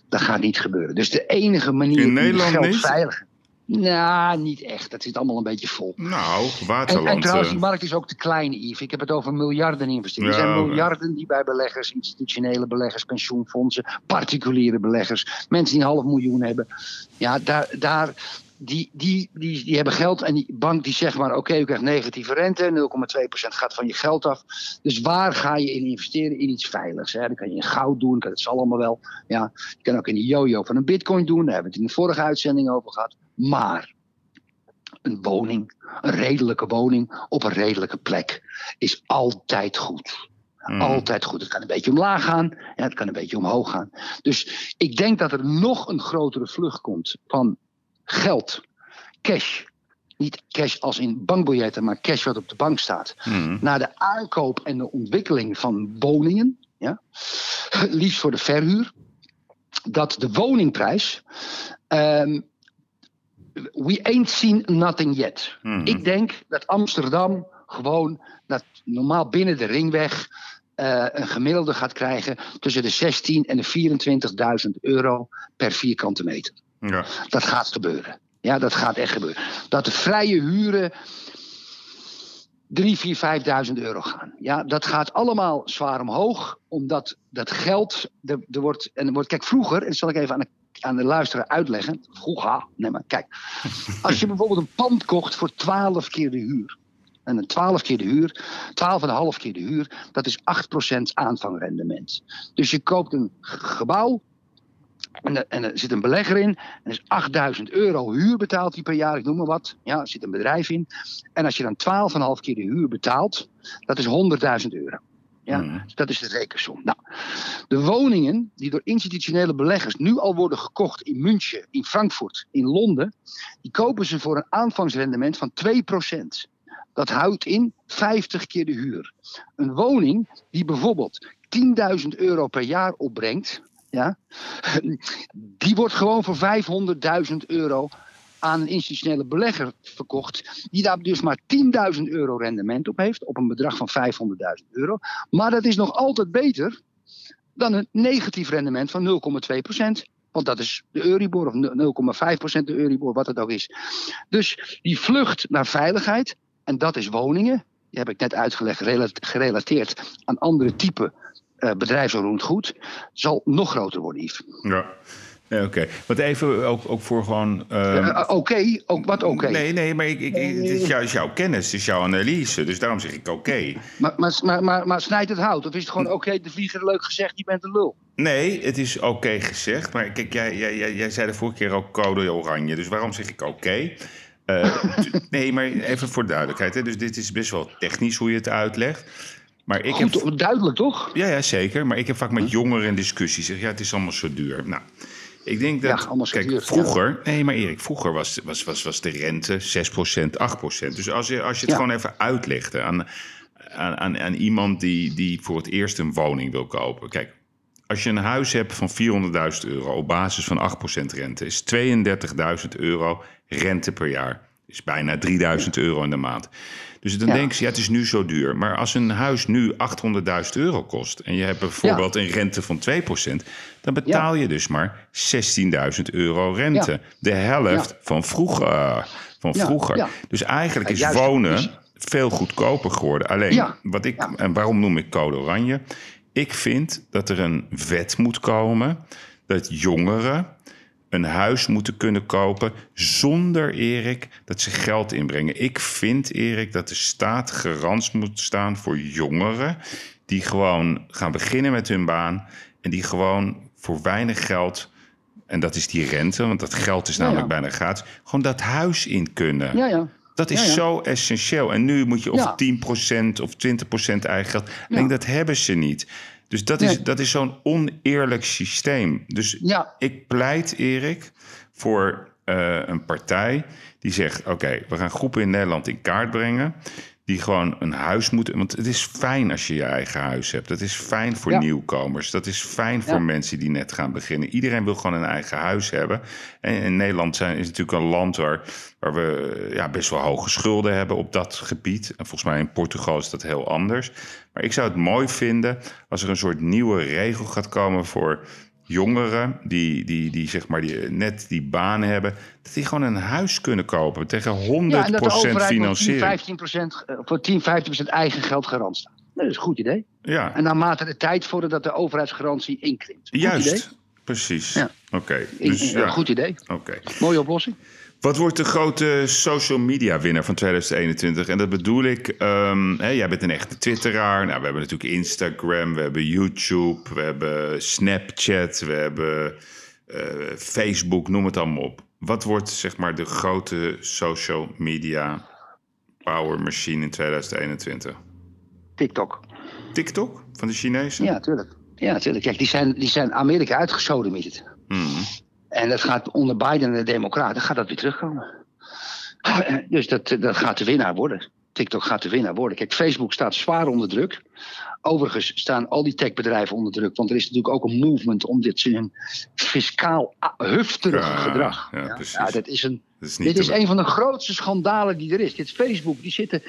dat gaat niet gebeuren. Dus de enige manier In Nederland geld niet? veilig... Nou, niet echt. Dat zit allemaal een beetje vol. Nou, En, en Waterland. trouwens, eh, die markt is ook te klein, Yves. Ik heb het over miljarden investeren. Ja, er zijn miljarden die bij beleggers, institutionele beleggers, pensioenfondsen, particuliere beleggers, mensen die een half miljoen hebben. Ja, daar, daar die, die, die, die hebben geld en die bank die zegt maar: oké, u krijgt negatieve rente, 0,2% gaat van je geld af. Dus waar ga je in investeren? In iets veiligs. Hè? Dan kan je in goud doen, dat zal allemaal wel. Ja, je kan ook in de yo-yo van een bitcoin doen, daar hebben we het in de vorige uitzending over gehad. Maar een woning, een redelijke woning op een redelijke plek, is altijd goed. Hmm. Altijd goed. Het kan een beetje omlaag gaan, ja, het kan een beetje omhoog gaan. Dus ik denk dat er nog een grotere vlucht komt van geld, cash. Niet cash als in bankbiljetten, maar cash wat op de bank staat. Hmm. Naar de aankoop en de ontwikkeling van woningen. Ja? Liefst voor de verhuur. Dat de woningprijs. ehm, we ain't seen nothing yet. Hmm. Ik denk dat Amsterdam gewoon dat normaal binnen de ringweg eh, een gemiddelde gaat krijgen tussen de 16 en de 24.000 euro per vierkante meter. Ja. Dat gaat gebeuren. Ja, dat gaat echt gebeuren. Dat de vrije huren 3, 4, 5.000 euro gaan. Ja, dat gaat allemaal zwaar omhoog, omdat dat geld. Er, er wordt, en er wordt, kijk, vroeger, en dat zal ik even aan de, aan de luisteraar uitleggen. Vroeger, nee, maar kijk. Als je bijvoorbeeld een pand kocht voor 12 keer de huur. En een 12 keer de huur, 12,5 keer de huur, dat is 8% aanvangrendement. Dus je koopt een gebouw en er, en er zit een belegger in. En er is 8000 euro huur betaalt hij per jaar, ik noem maar wat. Ja, er zit een bedrijf in. En als je dan 12,5 keer de huur betaalt, dat is 100.000 euro. Ja, Mhm. dus dat is de rekensom. Nou, de woningen die door institutionele beleggers nu al worden gekocht in München, in Frankfurt, in Londen, die kopen ze voor een aanvangsrendement van 2%. Dat houdt in 50 keer de huur. Een woning die bijvoorbeeld 10.000 euro per jaar opbrengt, die wordt gewoon voor 500.000 euro aan een institutionele belegger verkocht, die daar dus maar 10.000 euro rendement op heeft, op een bedrag van 500.000 euro. Maar dat is nog altijd beter dan een negatief rendement van 0,2%. Want dat is de Euribor, of 0,5% de Euribor, wat het ook is. Dus die vlucht naar veiligheid, en dat is woningen, die heb ik net uitgelegd, rela- gerelateerd aan andere type eh bedrijfsonroerend goed, zal nog groter worden, Yves. Ja. Oké, wat even ook, ook voor gewoon. ehm, Eh, oké, ook wat oké. Nee, nee, maar ik, ik, ik- dit is, jou, is jouw kennis, het is jouw analyse. Dus daarom zeg ik oké. Maar, maar, maar, maar, snijdt het hout? Of is het gewoon oké, de vlieger leuk gezegd, je bent een lul? Nee, het is oké gezegd. Maar kijk, jij, jij, jij, jij zei de vorige keer ook code oranje. Dus waarom zeg ik oké? Eh, nee, maar even voor duidelijkheid. Hè. Dus dit is best wel technisch hoe je het uitlegt. Maar ik heb Goed, duidelijk toch? Ja, ja, zeker. Maar ik heb vaak met jongeren in discussie. Zeg, ja, het is allemaal zo duur. Nou, ik denk dat... Ja, kijk, duur, vroeger... Nee, maar Erik, vroeger was, was, was, was de rente 6%, 8%. Dus als je, als je het Ja. gewoon even uitlegde aan, aan, aan, aan iemand die, die voor het eerst een woning wil kopen. Kijk, als je een huis hebt van 400.000 euro op basis van 8% rente... is 32.000 euro rente per jaar. Is bijna 3000 euro in de maand. Dus dan Ja. denk je, ja, het is nu zo duur. Maar als een huis nu 800.000 euro kost... en je hebt bijvoorbeeld een rente van 2%... dan betaal je dus maar 16.000 euro rente. De helft van vroeger. Van vroeger. Dus eigenlijk is juist. wonen Dus- veel goedkoper geworden. Alleen, wat ik, en waarom noem ik code oranje? Ik vind dat er een wet moet komen... dat jongeren een huis moeten kunnen kopen zonder, Erik, dat ze geld inbrengen. Ik vind, Erik, dat de staat garant moet staan voor jongeren... die gewoon gaan beginnen met hun baan... en die gewoon voor weinig geld... en dat is die rente, want dat geld is Ja, namelijk ja. bijna gratis... gewoon dat huis in kunnen. Ja, ja. Dat is Ja, ja. zo essentieel. En nu moet je of Ja. 10% of 20% eigen geld. Ik denk, dat hebben ze niet. Dus dat is, dat is zo'n oneerlijk systeem. Dus Ja. ik pleit, Erik, voor eh, een partij die zegt... oké, we gaan groepen in Nederland in kaart brengen... die gewoon een huis moeten... want het is fijn als je je eigen huis hebt. Dat is fijn voor Ja. nieuwkomers. Dat is fijn voor Ja. mensen die net gaan beginnen. Iedereen wil gewoon een eigen huis hebben. En in Nederland zijn, is natuurlijk een land waar, waar we ja, best wel hoge schulden hebben op dat gebied. En volgens mij in Portugal is dat heel anders. Maar ik zou het mooi vinden als er een soort nieuwe regel gaat komen voor jongeren die, die, die zeg maar die, net die baan hebben, dat die gewoon een huis kunnen kopen tegen 100% Ja, en dat de overheid voor 10, financiering. 15%, eh, voor 10, 15% eigen geld garant staat. Dat is een goed idee. Ja, En naarmate de tijd voordat de overheidsgarantie inkrimpt. Juist. Idee. Precies. Ja. Oké. Dus, eh, ja. Goed idee. Oké. Mooie oplossing. Wat wordt de grote social media winnaar van 2021? En dat bedoel ik, um, hè, jij bent een echte twitteraar. Nou, we hebben natuurlijk Instagram, we hebben YouTube, we hebben Snapchat, we hebben uh, Facebook, noem het allemaal op. Wat wordt zeg maar de grote social media power machine in 2021? TikTok. TikTok van de Chinezen? Ja, tuurlijk. Ja, natuurlijk. Kijk, die zijn, die zijn Amerika uitgesodemieterd. Mm. En dat gaat onder Biden en de Democraten gaat dat weer terugkomen. Dus dat, dat gaat de winnaar worden. TikTok gaat de winnaar worden. Kijk, Facebook staat zwaar onder druk. Overigens staan al die techbedrijven onder druk. Want er is natuurlijk ook een movement om dit een fiscaal hufterig gedrag. Ja, ja, ja, dat is een, is dit is een van de grootste schandalen die er is. Dit Facebook, die zitten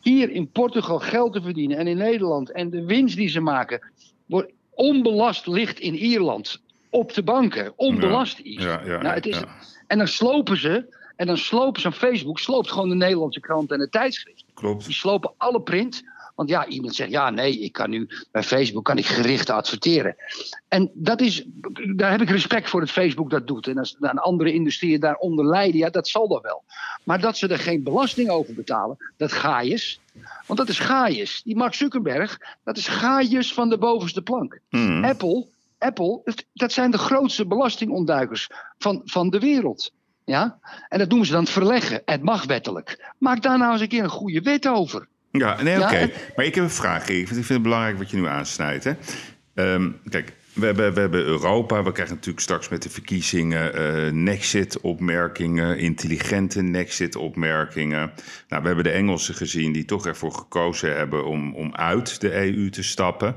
hier in Portugal geld te verdienen en in Nederland. En de winst die ze maken wordt onbelast ligt in Ierland op de banken. Onbelast iets. Nou, het is, En dan slopen ze. En dan slopen ze Facebook, sloopt gewoon de Nederlandse krant en het tijdschrift. Klopt. Die slopen alle print. Want ja, iemand zegt, ja nee, ik kan nu bij Facebook kan ik gericht adverteren. En dat is, daar heb ik respect voor dat Facebook dat doet. En als een andere industrieën daaronder lijden, ja, dat zal dan wel. Maar dat ze er geen belasting over betalen, dat gaaiers. Want dat is gaaiers. Die Mark Zuckerberg, dat is gaaiers van de bovenste plank. Hmm. Apple, Apple, dat zijn de grootste belastingontduikers van, van de wereld. Ja? En dat noemen ze dan verleggen. Het mag wettelijk. Maak daar nou eens een keer een goede wet over. Ja, nee, oké. Maar ik heb een vraag. Ik vind, ik vind het belangrijk wat je nu aansnijdt. Hè? Ehm, kijk, we hebben, we hebben Europa. We krijgen natuurlijk straks met de verkiezingen uh, Nexit-opmerkingen, intelligente Nexit-opmerkingen. Nou, we hebben de Engelsen gezien die toch ervoor gekozen hebben om, om uit de EU te stappen.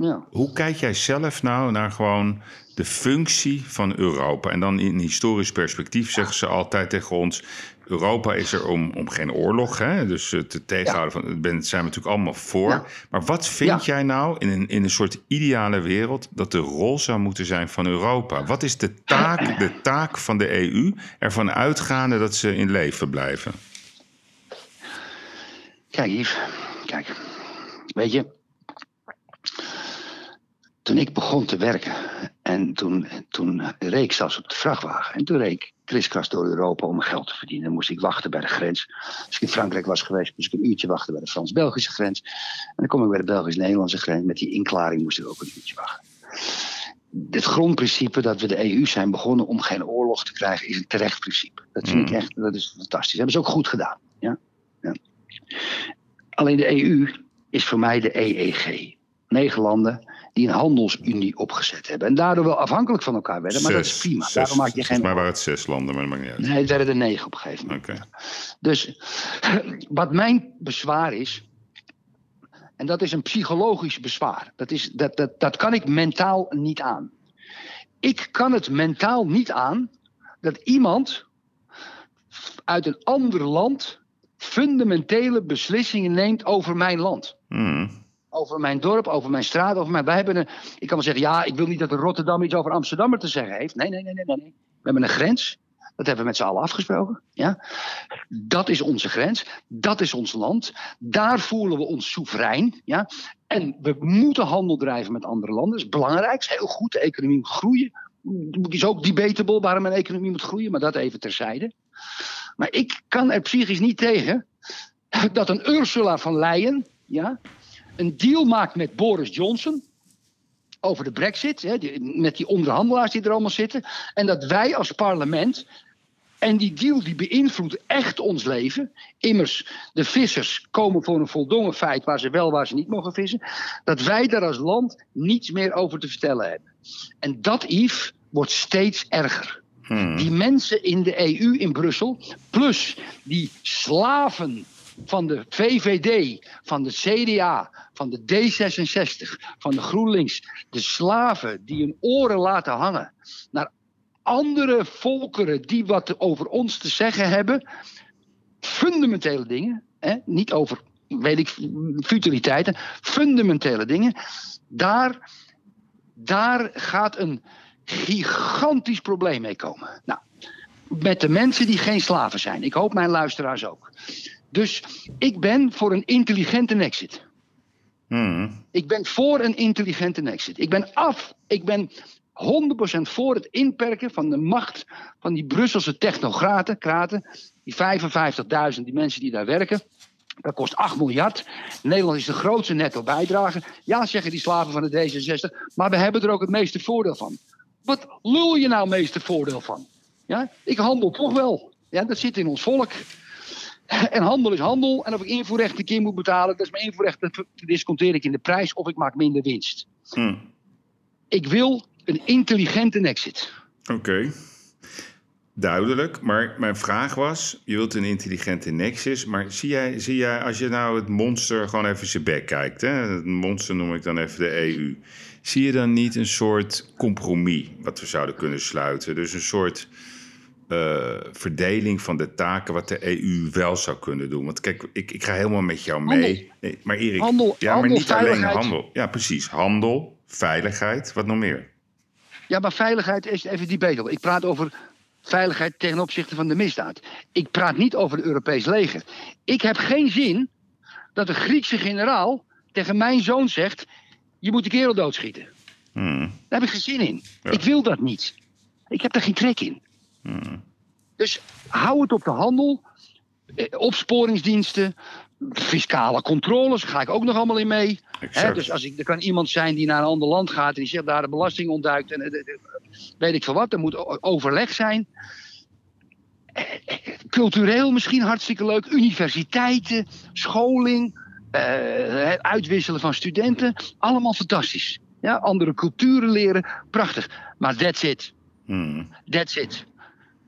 Ja. Hoe kijk jij zelf nou naar gewoon de functie van Europa? En dan in historisch perspectief zeggen ze altijd tegen ons: Europa is er om, om geen oorlog, hè? dus eh, te tegenhouden. Van, daar zijn we natuurlijk allemaal voor. Maar wat vind jij nou in een, in een soort ideale wereld dat de rol zou moeten zijn van Europa? Wat is de taak, de taak van de EU ervan uitgaande dat ze in leven blijven? Kijk, Yves, kijk. Weet je, toen ik begon te werken en toen, toen reed ik zelfs op de vrachtwagen. En toen reed ik kriskras door Europa om geld te verdienen. Dan moest ik wachten bij de grens. Als ik in Frankrijk was geweest, moest ik een uurtje wachten bij de Frans-Belgische grens. En dan kom ik bij de Belgisch-Nederlandse grens. Met die inklaring moest ik ook een uurtje wachten. Het grondprincipe dat we de EU zijn begonnen om geen oorlog te krijgen, is een terecht principe. Dat vind ik mm. echt, dat is fantastisch. Dat hebben ze ook goed gedaan. Ja? ja. Alleen de EU is voor mij de EEG. Negen landen die een handelsunie opgezet hebben. En daardoor wel afhankelijk van elkaar werden, maar dat is prima. Zes, Daarom maak je geen. Maar waren het zes landen, maar dat maakt niet uit. Nee, het werden er negen op een gegeven moment. Okay. Dus wat mijn bezwaar is. En dat is een psychologisch bezwaar. Dat, is, dat, dat, dat kan ik mentaal niet aan. Ik kan het mentaal niet aan dat iemand uit een ander land fundamentele beslissingen neemt over mijn land. Hmm over mijn dorp, over mijn straat, over mijn. Wij hebben. Ik kan wel zeggen, ja, ik wil niet dat Rotterdam iets over Amsterdam te zeggen heeft. Nee, nee, nee, nee, nee. We hebben een grens. Dat hebben we met z'n allen afgesproken. Ja? Dat is onze grens. Dat is ons land. Daar voelen we ons soeverein. Ja? En we moeten handel drijven met andere landen. Dat is belangrijk. Dat is heel goed. De economie moet groeien. Het is ook debatable waarom een economie moet groeien. Maar dat even terzijde. Maar ik kan er psychisch niet tegen dat een Ursula van Leyen. Ja, een deal maakt met Boris Johnson over de brexit, hè, met die onderhandelaars die er allemaal zitten, en dat wij als parlement en die deal die beïnvloedt echt ons leven. Immers, de vissers komen voor een voldongen feit waar ze wel, waar ze niet mogen vissen. Dat wij daar als land niets meer over te vertellen hebben. En dat, Yves, wordt steeds erger. Hmm. Die mensen in de EU in Brussel, plus die slaven van de VVD, van de CDA, van de D66, van de GroenLinks, de slaven die hun oren laten hangen naar andere volkeren die wat over ons te zeggen hebben, fundamentele dingen, hè, niet over, weet ik, futiliteiten, fundamentele dingen, daar, daar gaat een gigantisch probleem mee komen. Nou, met de mensen die geen slaven zijn. Ik hoop mijn luisteraars ook. Dus ik ben voor een intelligente exit. Hmm. Ik ben voor een intelligente exit. Ik ben af. Ik ben 100% voor het inperken van de macht van die Brusselse technocraten, kraten, die 55.000, die mensen die daar werken. Dat kost 8 miljard. Nederland is de grootste netto bijdrage. Ja, zeggen die slaven van de D66, maar we hebben er ook het meeste voordeel van. Wat lul je nou het meeste voordeel van? Ja, ik handel toch wel. Ja, dat zit in ons volk. En handel is handel. En of ik invoerrechten een keer moet betalen, dat is mijn invoerrechten, disconteer ik in de prijs of ik maak minder winst. Hm. Ik wil een intelligente exit. Oké. Duidelijk, maar mijn vraag was: je wilt een intelligente nexus, maar zie jij, zie jij als je nou het monster gewoon even zijn bek kijkt, hè? het monster noem ik dan even de EU, zie je dan niet een soort compromis wat we zouden kunnen sluiten? Dus een soort uh, verdeling van de taken wat de EU wel zou kunnen doen. Want kijk, ik, ik ga helemaal met jou mee. Nee, maar Erik, handel, ja, handel, maar niet alleen handel. Ja, precies. Handel, veiligheid, wat nog meer? Ja, maar veiligheid is even debatable. Ik praat over veiligheid ten opzichte van de misdaad. Ik praat niet over het Europees leger. Ik heb geen zin dat een Griekse generaal tegen mijn zoon zegt: je moet de kerel doodschieten. Hmm. Daar heb ik geen zin in. Ja. Ik wil dat niet. Ik heb daar geen trek in. Hmm. Dus hou het op de handel, eh, opsporingsdiensten, fiscale controles, daar ga ik ook nog allemaal in mee. Dus als ik, er kan iemand zijn die naar een ander land gaat en die zegt daar de belasting ontduikt en eh, eh, weet ik veel wat, er moet overleg zijn. Cultureel misschien hartstikke leuk, universiteiten, scholing, het uitwisselen van studenten, allemaal fantastisch. Ja, andere culturen leren, prachtig. Maar that's it. Hmm. That's it.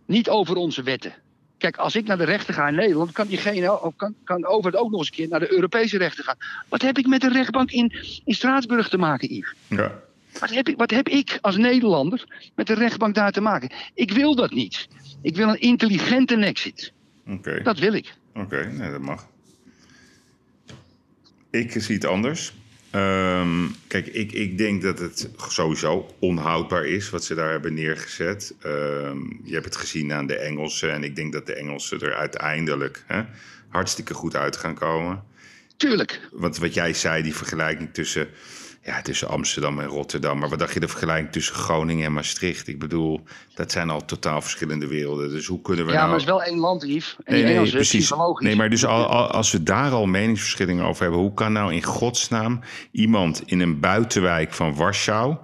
Niet over onze wetten. Kijk, als ik naar de rechter ga in Nederland, kan diegene kan, kan over het ook nog eens een keer naar de Europese rechter gaan. Wat heb ik met de rechtbank in, in Straatsburg te maken, Yves? Ja. Wat heb, ik, wat heb ik als Nederlander met de rechtbank daar te maken? Ik wil dat niet. Ik wil een intelligente exit. Oké. Dat wil ik. Oké, nee, dat mag. Ik zie het anders. Ehm, kijk, ik, ik denk dat het sowieso onhoudbaar is wat ze daar hebben neergezet. Ehm, je hebt het gezien aan de Engelsen. En ik denk dat de Engelsen er uiteindelijk hè, hartstikke goed uit gaan komen. Tuurlijk. Want wat jij zei, die vergelijking tussen, ja, tussen Amsterdam en Rotterdam. Maar wat dacht je de vergelijking tussen Groningen en Maastricht? Ik bedoel, dat zijn al totaal verschillende werelden. Dus hoe kunnen we Ja, nou... maar het is wel één land, Yves. En Nee, nee, precies. Nee, maar dus al, al- als we daar al meningsverschillingen over hebben, hoe kan nou in godsnaam iemand in een buitenwijk van Warschau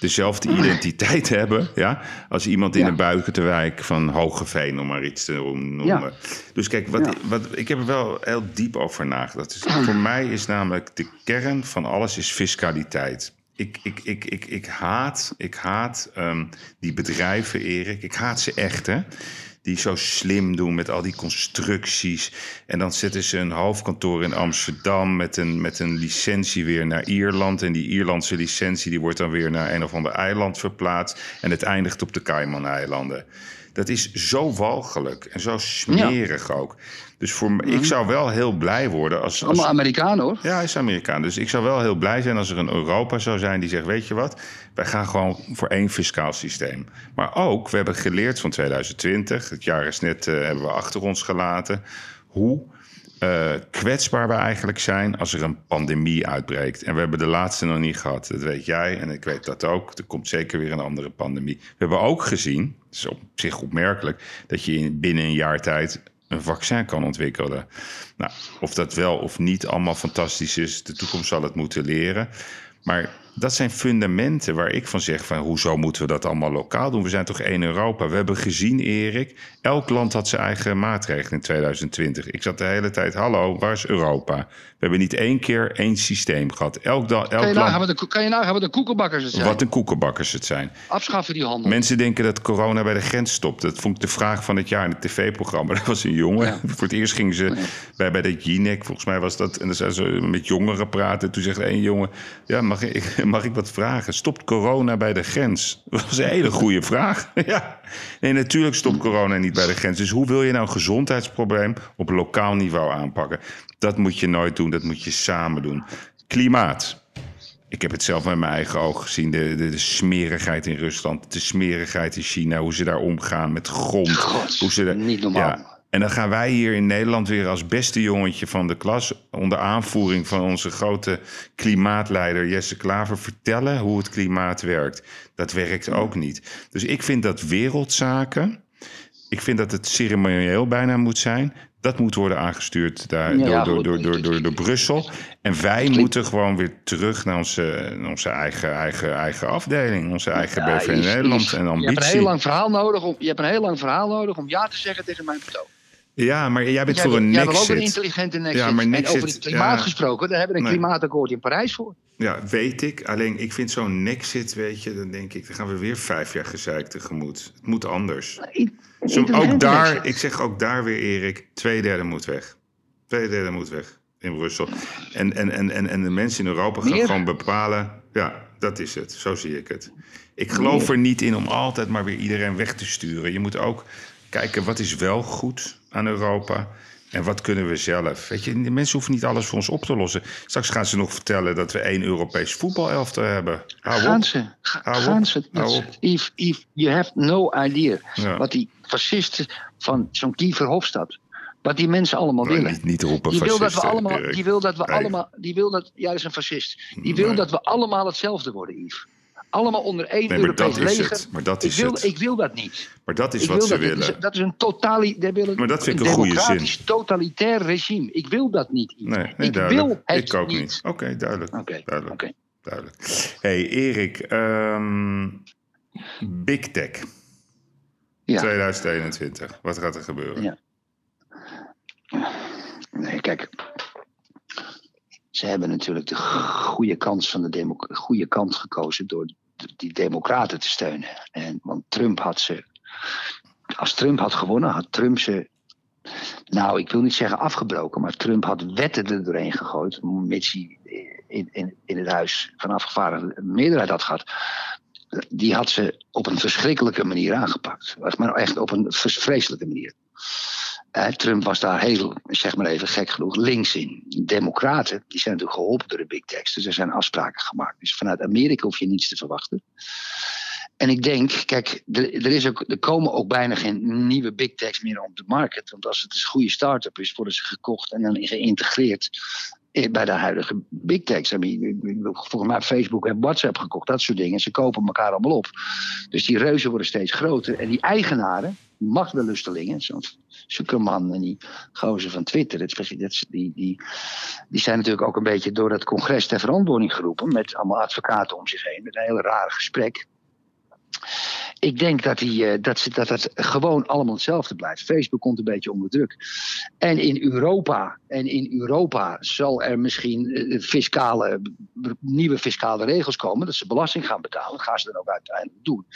dezelfde identiteit hebben, ja, als iemand in Ja. een buitenwijk van Hogeveen, om maar iets te noemen. Ja. Dus kijk, wat, Ja. wat, ik heb er wel heel diep over nagedacht. Dus voor mij is namelijk de kern van alles is fiscaliteit. Ik, ik, ik, ik, ik haat, ik haat ehm, die bedrijven, Erik. Ik haat ze echt, hè die zo slim doen met al die constructies. En dan zetten ze een hoofdkantoor in Amsterdam met een, met een licentie weer naar Ierland. En die Ierlandse licentie die wordt dan weer naar een of ander eiland verplaatst. En het eindigt op de Cayman-eilanden. Dat is zo walgelijk en zo smerig ook. Dus voor me, ik zou wel heel blij worden als... als Allemaal Amerikanen, hoor. ja, hij is Amerikaan. Dus ik zou wel heel blij zijn als er een Europa zou zijn die zegt: Weet je wat, wij gaan gewoon voor één fiscaal systeem. Maar ook, we hebben geleerd van 2020, het jaar is net, eh, hebben we achter ons gelaten, hoe eh, kwetsbaar we eigenlijk zijn als er een pandemie uitbreekt. En we hebben de laatste nog niet gehad. Dat weet jij en ik weet dat ook. Er komt zeker weer een andere pandemie. We hebben ook gezien, is op zich opmerkelijk, dat je in, binnen een jaar tijd een vaccin kan ontwikkelen. Nou, of dat wel of niet allemaal fantastisch is, de toekomst zal het moeten leren. Maar dat zijn fundamenten waar ik van zeg: van hoezo moeten we dat allemaal lokaal doen? We zijn toch één Europa? We hebben gezien, Erik, elk land had zijn eigen maatregelen in 2020. Ik zat de hele tijd: hallo, waar is Europa? We hebben niet één keer één systeem gehad. Elk, elk Kan je, land. wat de, kan je nagaan wat de koekenbakkers het zijn? Wat een koekenbakkers het zijn. Afschaffen die handel. Mensen denken dat corona bij de grens stopt. Dat vond ik de vraag van het jaar in het tv-programma. Dat was een jongen. Ja. Voor het eerst gingen ze bij, bij de Jinek, volgens mij was dat. En dan zijn ze met jongeren praten. Toen zegt één jongen: Ja, mag ik, mag ik wat vragen? Stopt corona bij de grens? Dat was een hele goede vraag. ja. Nee, natuurlijk stopt corona niet bij de grens. Dus hoe wil je nou een gezondheidsprobleem op lokaal niveau aanpakken? Dat moet je nooit doen. Dat moet je samen doen. Klimaat. Ik heb het zelf met mijn eigen ogen gezien. De, de, de smerigheid in Rusland, de smerigheid in China, hoe ze daar omgaan met grond. God, hoe ze daar, niet normaal. Ja, En dan gaan wij hier in Nederland weer als beste jongetje van de klas... onder aanvoering van onze grote klimaatleider Jesse Klaver... vertellen hoe het klimaat werkt. Dat werkt ook niet. Dus ik vind dat wereldzaken... Ik vind dat het ceremonieel bijna moet zijn. Dat moet worden aangestuurd daar, Ja, door, door, door, door, door, Brussel. En wij moeten gewoon weer terug naar onze, onze eigen, eigen, eigen afdeling. Onze eigen Ja, BV Nederland en Je hebt een ambitie. heel lang verhaal nodig om, je hebt een heel lang verhaal nodig om ja te zeggen tegen mijn betoog. Ja, maar jij bent Jij, voor een jij wil ook een nexit. intelligente nexit. Ja, maar en nexit, over het klimaat ja. gesproken, daar hebben we een Nee. klimaatakkoord in Parijs voor. Ja, weet ik. Alleen ik vind zo'n nexit, weet je, dan denk ik, dan gaan we weer vijf jaar gezeik tegemoet. Het moet anders. Zo, ook daar, nexit. ik zeg ook daar weer, Erik, twee derde moet weg. Twee derde moet weg in Brussel. En, en, en, en, en de mensen in Europa gaan Meer? gewoon bepalen. Ja, dat is het. Zo zie ik het. Ik geloof er niet in om altijd maar weer iedereen weg te sturen. Je moet ook kijken wat is wel goed aan Europa. En wat kunnen we zelf? Weet je, de mensen hoeven niet alles voor ons op te lossen. Straks gaan ze nog vertellen dat we één Europees voetbalelftal hebben. Hou Gaan op. ze. Ga- Hou gaan op. ze. Hou. Yves, Yves, you have no idea. Ja. Wat die fascisten van zo'n Kiefer Hofstad, wat die mensen allemaal Nou, willen. niet, niet roepen Die wil dat we allemaal, die wil dat we Nee. allemaal, die wil dat, ja, dat is een fascist. Die wil Nee. dat we allemaal hetzelfde worden, Yves. Allemaal onder één Nee, Europees leger. het. Maar dat ik, is wil, het. ik wil dat niet. Maar dat is ik wat ze dat, willen. Dat is, dat is een totali, willen Maar dat vind ik een goede democratisch, totalitair regime. Ik wil dat niet. Yves. Nee, nee ik duidelijk. wil het ik ook niet. niet. Oké, duidelijk. Oké, duidelijk. duidelijk. Hey Erik, ehm, Big Tech Ja. 2021. Wat gaat er gebeuren? Ja. Nee, kijk. Ze hebben natuurlijk de goede, kans van de goede kant gekozen door die democraten te steunen. En, want Trump had ze. Als Trump had gewonnen, had Trump ze. Nou, ik wil niet zeggen afgebroken, maar Trump had wetten er doorheen gegooid. Mits hij in, in, in het huis van afgevaardigden meerderheid had gehad. Die had ze op een verschrikkelijke manier aangepakt. Maar echt op een vreselijke manier. Eh, Trump was daar heel, zeg maar even gek genoeg, links in. Democraten, die zijn natuurlijk geholpen door de big techs. Dus er zijn afspraken gemaakt. Dus vanuit Amerika hoef je niets te verwachten. En ik denk, kijk, er, is ook, er komen ook bijna geen nieuwe big techs meer op de markt. Want als het een goede start-up is, worden ze gekocht en dan geïntegreerd bij de huidige big techs. Volgens mij Facebook en WhatsApp gekocht, dat soort dingen. Ze kopen elkaar allemaal op. Dus die reuzen worden steeds groter. En die eigenaren, die machtsbelustelingen, zoals Zuckerman en die gozer van Twitter, is- die, die, die zijn natuurlijk ook een beetje door het congres ter verantwoording geroepen. Met allemaal advocaten om zich heen. Met een heel raar gesprek. Ik denk dat, die, eh, dat, ze, dat het gewoon allemaal hetzelfde blijft. Facebook komt een beetje onder druk. En in Europa, en in Europa zal er misschien eh, fiscale, nieuwe fiscale regels komen. Dat ze belasting gaan betalen. Dat gaan ze dan ook uiteindelijk doen.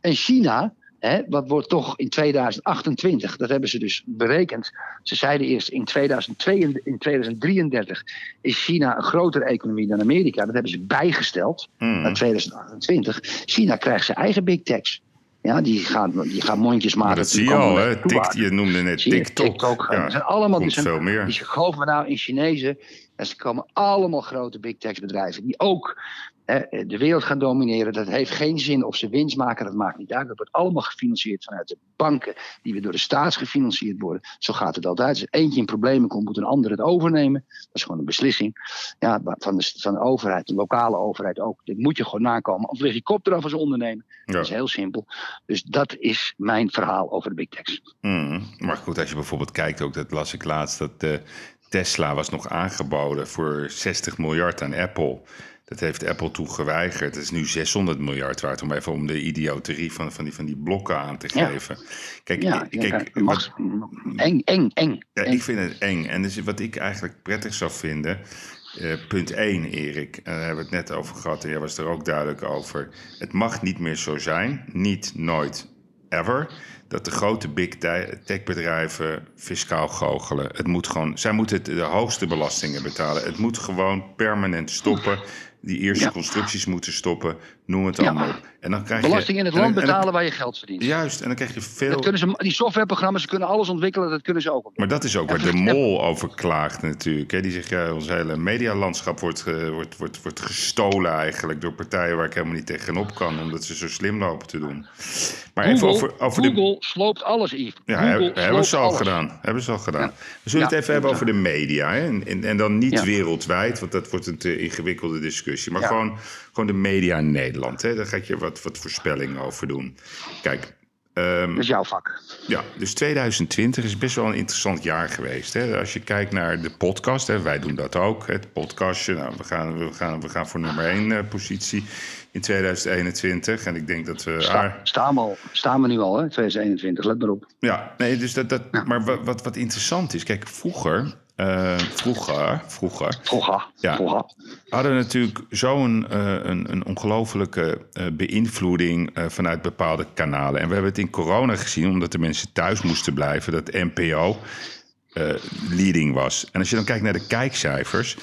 En China, hè, wat wordt toch in 2028, dat hebben ze dus berekend. Ze zeiden eerst in, 2002, in 2033 is China een grotere economie dan Amerika. Dat hebben ze bijgesteld Hmm. naar 2028. China krijgt zijn eigen big techs. Ja, die gaan, die gaan mondjes maken. Maar dat die zie je al, hè? je noemde net je, TikTok. TikTok. Ja, dat zijn allemaal die komt zijn, veel meer. die geloof me nou in Chinezen. En ze komen allemaal grote big tech bedrijven die ook de wereld gaan domineren. Dat heeft geen zin of ze winst maken, dat maakt niet uit. Dat wordt allemaal gefinancierd vanuit de banken die weer door de staat gefinancierd worden. Zo gaat het altijd. Als eentje in problemen komt, moet een ander het overnemen. Dat is gewoon een beslissing ja, van, de, van de overheid, de lokale overheid ook. Dit moet je gewoon nakomen. Of lig je kop eraf als ondernemer. Ja. Dat is heel simpel. Dus dat is mijn verhaal over de big techs. Hmm. Maar goed, als je bijvoorbeeld kijkt, ook dat las ik laatst, dat de Tesla was nog aangeboden voor 60 miljard aan Apple. Dat heeft Apple toen geweigerd. Het is nu 600 miljard waard om even om de idioterie van, van, die, van die blokken aan te Ja. geven. Kijk, Ja, kijk, ja, wat- mag- eng, eng, eng. Ja, eng. ik vind het eng. En dus wat ik eigenlijk prettig zou vinden. eh, punt 1, Erik. En daar hebben we het net over gehad. En jij was er ook duidelijk over. Het mag niet meer zo zijn. Niet, nooit, ever. Dat de grote big te- techbedrijven fiscaal goochelen. Het moet gewoon, zij moeten het- de hoogste belastingen betalen. Het moet gewoon permanent stoppen. Die eerste Ja. constructies moeten stoppen. Noem het Ja. allemaal op. En dan krijg Belasting je, in het land en- en- betalen waar je geld verdient. Juist, en dan krijg je veel... Dat kunnen ze, die softwareprogramma's ze kunnen alles ontwikkelen, dat kunnen ze ook. Maar dat is ook waar de mol over klaagt natuurlijk. Hè. Die zegt, ja, ons hele medialandschap wordt, wordt, wordt, wordt gestolen eigenlijk... door partijen waar ik helemaal niet tegenop kan... omdat ze zo slim lopen te doen. Maar even Google, over, over de... Google sloopt alles, Yves. Ja, hebben, ze al alles. gedaan. Hebben ze al gedaan. Ja. We zullen Ja, het even hebben over de media. Hè? En, en, en dan niet wereldwijd, want dat wordt een te ingewikkelde discussie. Maar gewoon, gewoon de media in Nederland. Hè? Daar ga ik je wat, wat voorspellingen over doen. Kijk, ehm, Dat is jouw vak. ja, dus 2020 is best wel een interessant jaar geweest. Hè? Als je kijkt naar de podcast, hè, wij doen dat ook. Het podcastje, nou, we, gaan, we, gaan, we gaan voor nummer 1 positie in 2021. En ik denk dat we... Sta, staan, we al, staan we nu al, hè? 2021, let maar op. Ja, nee, dus dat, dat, maar wat, wat, wat interessant is, kijk, vroeger, eh, vroeger, vroeger Vroeger. Ja. Vroeger. hadden we natuurlijk zo'n eh, een, een ongelofelijke eh, beïnvloeding vanuit bepaalde kanalen. En we hebben het in corona gezien, omdat de mensen thuis moesten blijven, dat NPO leading was. En als je dan kijkt naar de kijkcijfers.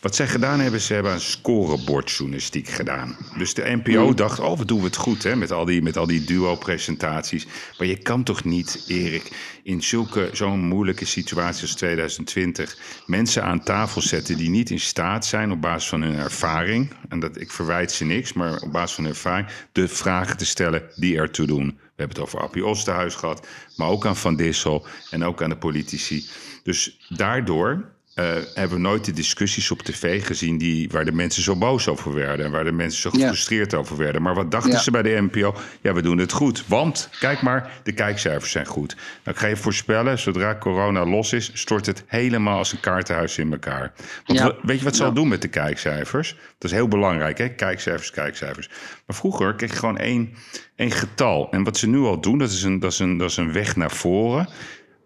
Wat zij gedaan hebben, ze hebben een scorebordjournalistiek gedaan. Dus de NPO dacht, oh, wat doen we het goed hè, met al die, met al die duo-presentaties. Maar je kan toch niet, Erik, in zulke, zo'n moeilijke situatie als 2020... mensen aan tafel zetten die niet in staat zijn op basis van hun ervaring... en dat, ik verwijt ze niks, maar op basis van hun ervaring... de vragen te stellen die ertoe doen. We hebben het over Appie Osterhuis gehad, maar ook aan Van Dissel en ook aan de politici. Dus daardoor eh, hebben we nooit de discussies op tv gezien die, waar de mensen zo boos over werden en waar de mensen zo Ja. gefrustreerd over werden. Maar wat dachten Ja. ze bij de NPO? Ja, we doen het goed. Want, kijk maar, de kijkcijfers zijn goed. Nou, ik ga je voorspellen, zodra corona los is, stort het helemaal als een kaartenhuis in elkaar. Want Ja. we- weet je wat ze al doen met de kijkcijfers? Dat is heel belangrijk, hè? Kijkcijfers, kijkcijfers. Maar vroeger kreeg je gewoon één, één getal. En wat ze nu al doen, dat is een, dat is een, dat is een weg naar voren.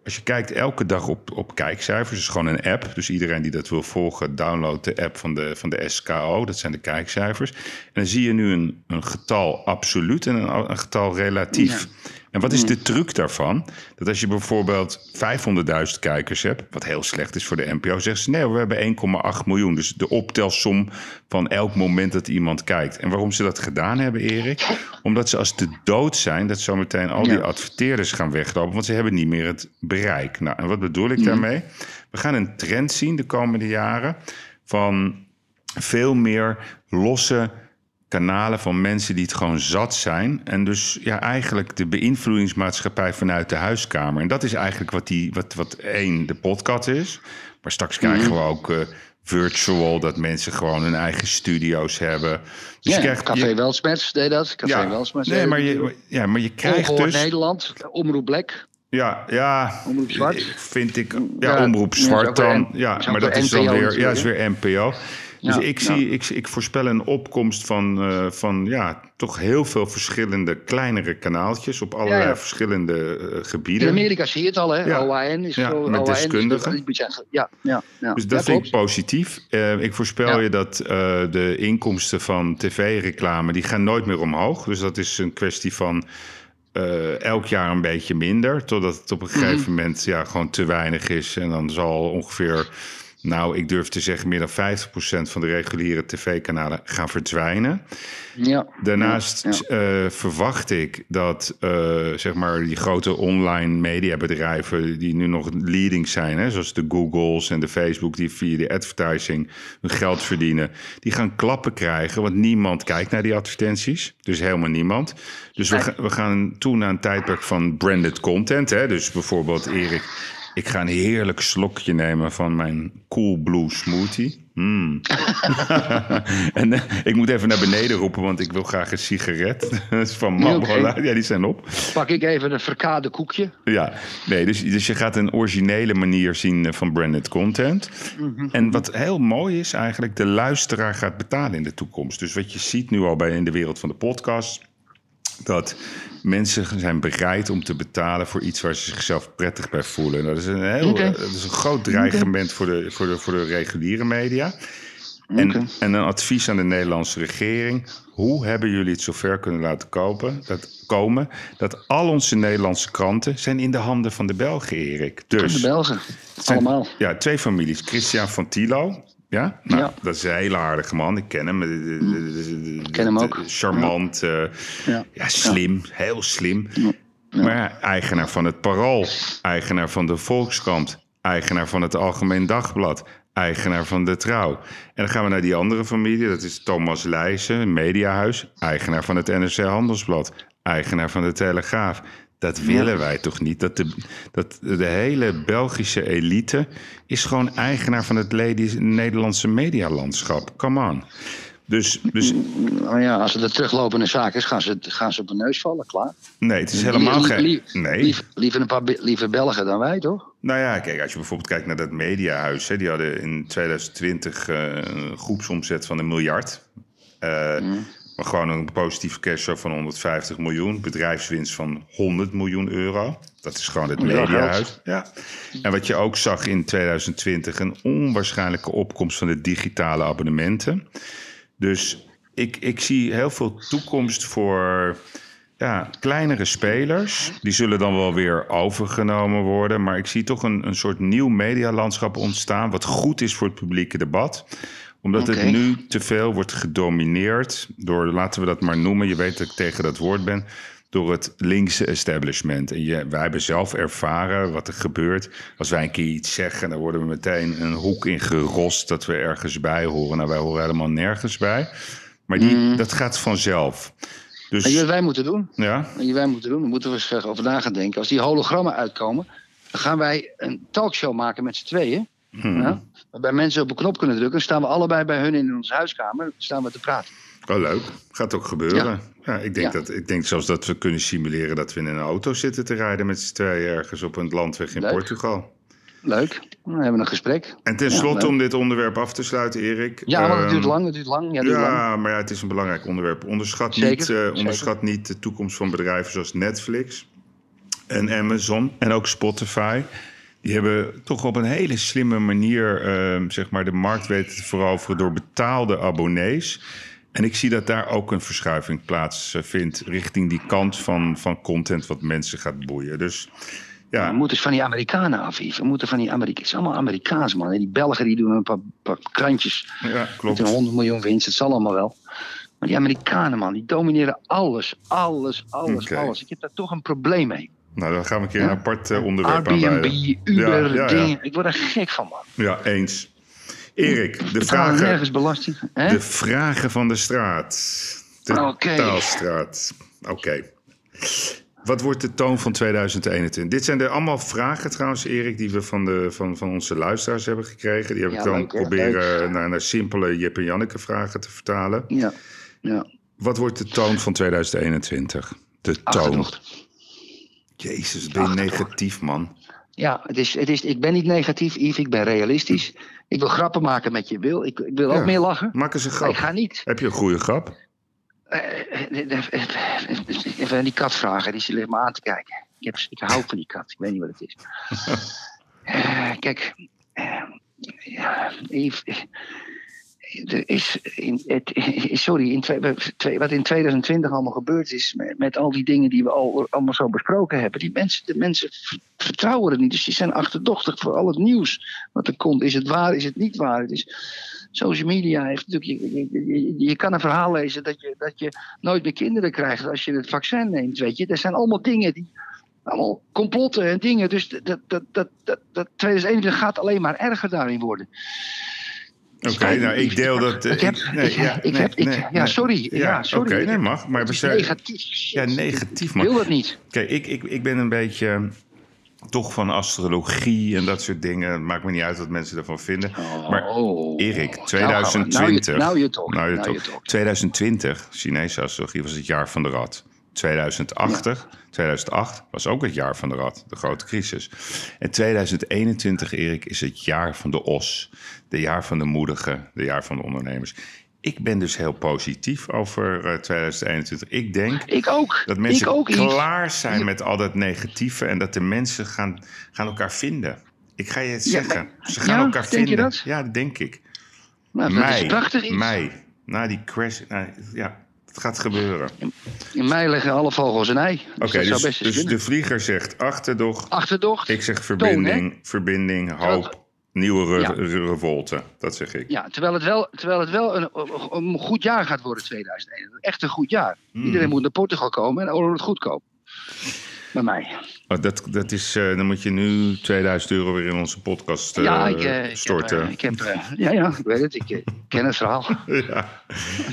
Als je kijkt elke dag op, op kijkcijfers, is gewoon een app. Dus iedereen die dat wil volgen, download de app van de, van de SKO. Dat zijn de kijkcijfers. En dan zie je nu een, een getal absoluut en een, een getal relatief. En wat is de truc daarvan? Dat als je bijvoorbeeld 500.000 kijkers hebt, wat heel slecht is voor de NPO, zeggen ze nee, we hebben 1,8 miljoen. Dus de optelsom van elk moment dat iemand kijkt. En waarom ze dat gedaan hebben, Erik? Omdat ze als de dood zijn, dat zometeen al die Ja. adverteerders gaan weglopen, want ze hebben niet meer het bereik. Nou, en wat bedoel ik daarmee? We gaan een trend zien de komende jaren van veel meer losse kanalen van mensen die het gewoon zat zijn. En dus ja, eigenlijk de beïnvloedingsmaatschappij vanuit de huiskamer. En dat is eigenlijk wat, die, wat, wat één, de podcast is. Maar straks krijgen we ook eh, virtual, dat mensen gewoon hun eigen studio's hebben. Dus Ja, je krijgt, Café je- Welsmets deed dat. Café ja, Welsmets nee, deed maar je, ja, maar je krijgt Ongehoord dus... Nederland, Omroep Black. Ja, ja. Omroep Zwart? Vind ik. Ja, Ja, omroep zwart dan. Ja, maar dat is dan weer. Ja, is weer NPO. Dus ik, zie, ik, ik voorspel een opkomst van, eh, van ja, toch heel veel verschillende kleinere kanaaltjes op allerlei verschillende eh, In gebieden. Amerika zie je het al, hè? OAN is zo. met OAN is- deskundigen. zeggen- Ja, ja, ja. Dus dat vind ik positief. Eh, ik voorspel je dat de inkomsten van tv-reclame... die gaan nooit meer omhoog. Dus dat is een kwestie van elk jaar een beetje minder... totdat het op een gegeven Mhm. moment ja, gewoon te weinig is. En dan zal ongeveer, nou, ik durf te zeggen... meer dan 50% van de reguliere tv-kanalen gaan verdwijnen. Ja. Daarnaast Ja, eh, verwacht ik dat eh, zeg maar die grote online mediabedrijven die nu nog leading zijn, hè, zoals de Googles en de Facebook, die via de advertising hun geld verdienen, die gaan klappen krijgen, want niemand kijkt naar die advertenties. Dus helemaal niemand. Dus we, we gaan toe naar een tijdperk van branded content. Hè? Dus bijvoorbeeld, Erik, ik ga een heerlijk slokje nemen van mijn Cool Blue Smoothie. Mm. en eh, ik moet even naar beneden roepen, want ik wil graag een sigaret. Dat is van Marlboro. Ja, die zijn op. Pak ik even een verkade koekje. Ja, nee, dus, dus je gaat een originele manier zien eh, van branded content. En wat heel mooi is eigenlijk, de luisteraar gaat betalen in de toekomst. Dus wat je ziet nu al bij in de wereld van de podcast, dat mensen zijn bereid om te betalen voor iets waar ze zichzelf prettig bij voelen. En dat is een heel, eh, dat is een groot dreigement voor, de, voor, de, voor de reguliere media. En, en een advies aan de Nederlandse regering. Hoe hebben jullie het zover kunnen laten kopen, dat, komen dat al onze Nederlandse kranten zijn in de handen van de Belgen, Erik? De Dus Belgen. het zijn- Allemaal. Ja, twee families. Christian van Tilo, Ja? Nou, Ja. dat is een hele aardige man. Ik ken hem. Ik ken hem ook. Charmant. eh, Ja. ja, slim. Heel slim. Maar ja, eigenaar van het Parool. Eigenaar van de Volkskrant. Eigenaar van het Algemeen Dagblad. Eigenaar van de Trouw. En dan gaan we naar die andere familie. Dat is Thomas Leijsen, Mediahuis. Eigenaar van het NRC Handelsblad. Eigenaar van de Telegraaf. Dat willen wij toch niet? Dat de, dat de hele Belgische elite is gewoon eigenaar van het Nederlandse medialandschap. Come on. Dus, dus Nou ja, als het een teruglopende zaak is, gaan ze, gaan ze op de neus vallen, klaar. nee, het is helemaal geen... lie- Nee. lief- liever een paar liever Belgen dan wij, toch? Nou ja, kijk, als je bijvoorbeeld kijkt naar dat mediahuis. Hè, die hadden in 2020 eh, een groepsomzet van een miljard. Eh, Maar gewoon een positieve cashflow van 150 miljoen. Bedrijfswinst van 100 miljoen euro. Dat is gewoon het mediahuis. Ja. En wat je ook zag in 2020, een onwaarschijnlijke opkomst van de digitale abonnementen. Dus ik, ik zie heel veel toekomst voor ja, kleinere spelers. Die zullen dan wel weer overgenomen worden. Maar ik zie toch een, een soort nieuw medialandschap ontstaan. Wat goed is voor het publieke debat omdat het nu te veel wordt gedomineerd door, laten we dat maar noemen, je weet dat ik tegen dat woord ben, door het linkse establishment. En je, wij hebben zelf ervaren wat er gebeurt. Als wij een keer iets zeggen, dan worden we meteen een hoek in gerost dat we ergens bij horen. Nou, wij horen helemaal nergens bij. Maar die, dat gaat vanzelf. Dus, En wat wij moeten doen, ja, en wij moeten doen, daar moeten we eens over na gaan denken. Als die hologrammen uitkomen, dan gaan wij een talkshow maken met z'n tweeën. Hmm. Ja? Waarbij mensen op een knop kunnen drukken. Dan staan we allebei bij hun in onze huiskamer. staan we te praten. oh leuk. Gaat ook gebeuren. Ja. ik, denk Ja. dat, ik denk zelfs dat we kunnen simuleren dat we in een auto zitten te rijden met z'n tweeën ergens op een landweg in Leuk. Portugal. Leuk. Dan hebben we een gesprek. En tenslotte, om dit onderwerp af te sluiten, Erik. Ja, want het duurt ehm, lang. Het duurt lang. Ja, het duurt lang. Ja, maar ja, het is een belangrijk onderwerp. Onderschat, Zeker, niet, eh, zeker. onderschat niet de toekomst van bedrijven zoals Netflix en Amazon en ook Spotify. Die hebben toch op een hele slimme manier ehm, zeg maar de markt weten te veroveren door betaalde abonnees. En ik zie dat daar ook een verschuiving plaatsvindt richting die kant van, van content wat mensen gaat boeien. Dus We ja, moeten van die Amerikanen af. We moeten van die Amerikanen. Het is allemaal Amerikaans, man. En die Belgen die doen een paar, paar krantjes. ja Met klopt. een 100 miljoen winst. Het zal allemaal wel. Maar die Amerikanen, man, die domineren alles. Alles, alles, alles. Ik heb daar toch een probleem mee. Nou, dan gaan we een keer een apart eh, onderwerp Airbnb. Uber, Ja, dingen. Ik word er gek van, man. Ja, eens. Erik, de vragen, nergens belasting. Hè? de vragen van de straat. De taalstraat. Oké. Wat wordt de toon van 2021? Dit zijn de allemaal vragen trouwens, Erik, die we van, de, van, van onze luisteraars hebben gekregen. Die heb Ja, ik dan leuk, proberen naar, naar simpele Jip en Janneke vragen te vertalen. Ja, ja. Wat wordt de toon van 2021? De toon. Achterdocht. Jezus, ben je negatief, man. Ja, het is, het is, ik ben niet negatief, Yves. Ik ben realistisch. Ik wil grappen maken met je wil. Ik, ik wil Ja. ook meer lachen. Maak eens een Maar grap. ik ga niet. Heb je een goede grap? Eh, eh, eh, Even aan die kat vragen, die zit ligt me aan te kijken. Ik, heb, ik hou van die kat, ik weet niet wat het is. Kijk, ja, Yves, er is, in, sorry, in twee, wat in 2020 allemaal gebeurd is, met, met al die dingen die we al allemaal zo besproken hebben, die mensen, de mensen ver- vertrouwen het niet. Dus die zijn achterdochtig voor al het nieuws wat er komt. Is het waar, is het niet waar? Het is, social media heeft natuurlijk. Je, je, kan een verhaal lezen dat je, dat je nooit meer kinderen krijgt als je het vaccin neemt. Weet je, er zijn allemaal dingen die. Allemaal complotten en dingen. Dus dat, dat, dat, dat, dat 2021 gaat alleen maar erger daarin worden. Oké, nou, ik deel dat... eh, Ik heb. nee, ik, ja, ik nee, heb ik, nee, ja, sorry. Ja, sorry. Oké, nee, mag. Maar we zijn... negatief. Ja, negatief, Ik man. wil dat niet. Kijk, ik, ik, ik ben een beetje eh, toch van astrologie en dat soort dingen. Het maakt me niet uit wat mensen ervan vinden. Maar Oh. Erik, Nou gaan we. 2020. Nou je, nou je toch. Nou, je Nou toch. je toch. 2020, Chinese astrologie, was het jaar van de rat. 2008, 2008 was ook het jaar van de rat, de grote crisis. En 2021, Erik, is het jaar van de os. De jaar van de moedigen, de jaar van de ondernemers. Ik ben dus heel positief over eh, 2021. Ik denk Ik ook. dat mensen ik ook, klaar zijn met al dat negatieve en dat de mensen gaan, gaan elkaar vinden. Ik ga je het zeggen. Ze gaan ja, elkaar denk je vinden. dat? Ja, dat denk ik. Nou, dat is Mei, prachtig. Yves. mei. Na die crash. ja, het gaat gebeuren. In mei leggen alle vogels een ei. Dus Oké, dus, dus de vlieger zegt achterdocht. Achterdocht. Ik zeg verbinding, verbinding, hoop. Nieuwe re- Ja. re- revolte, dat zeg ik. Ja, terwijl het wel, terwijl het wel een, een goed jaar gaat worden, 2001. Echt een goed jaar. Hmm. Iedereen moet naar Portugal komen en dan wordt het goed komen. Bij mij. Oh, dat, dat is, eh, dan moet je nu 2000 euro weer in onze podcast eh, ja, ik, eh, ik heb, storten. eh, ik heb, eh, ja, ja, ik weet het. Ik eh, ken het verhaal. ja.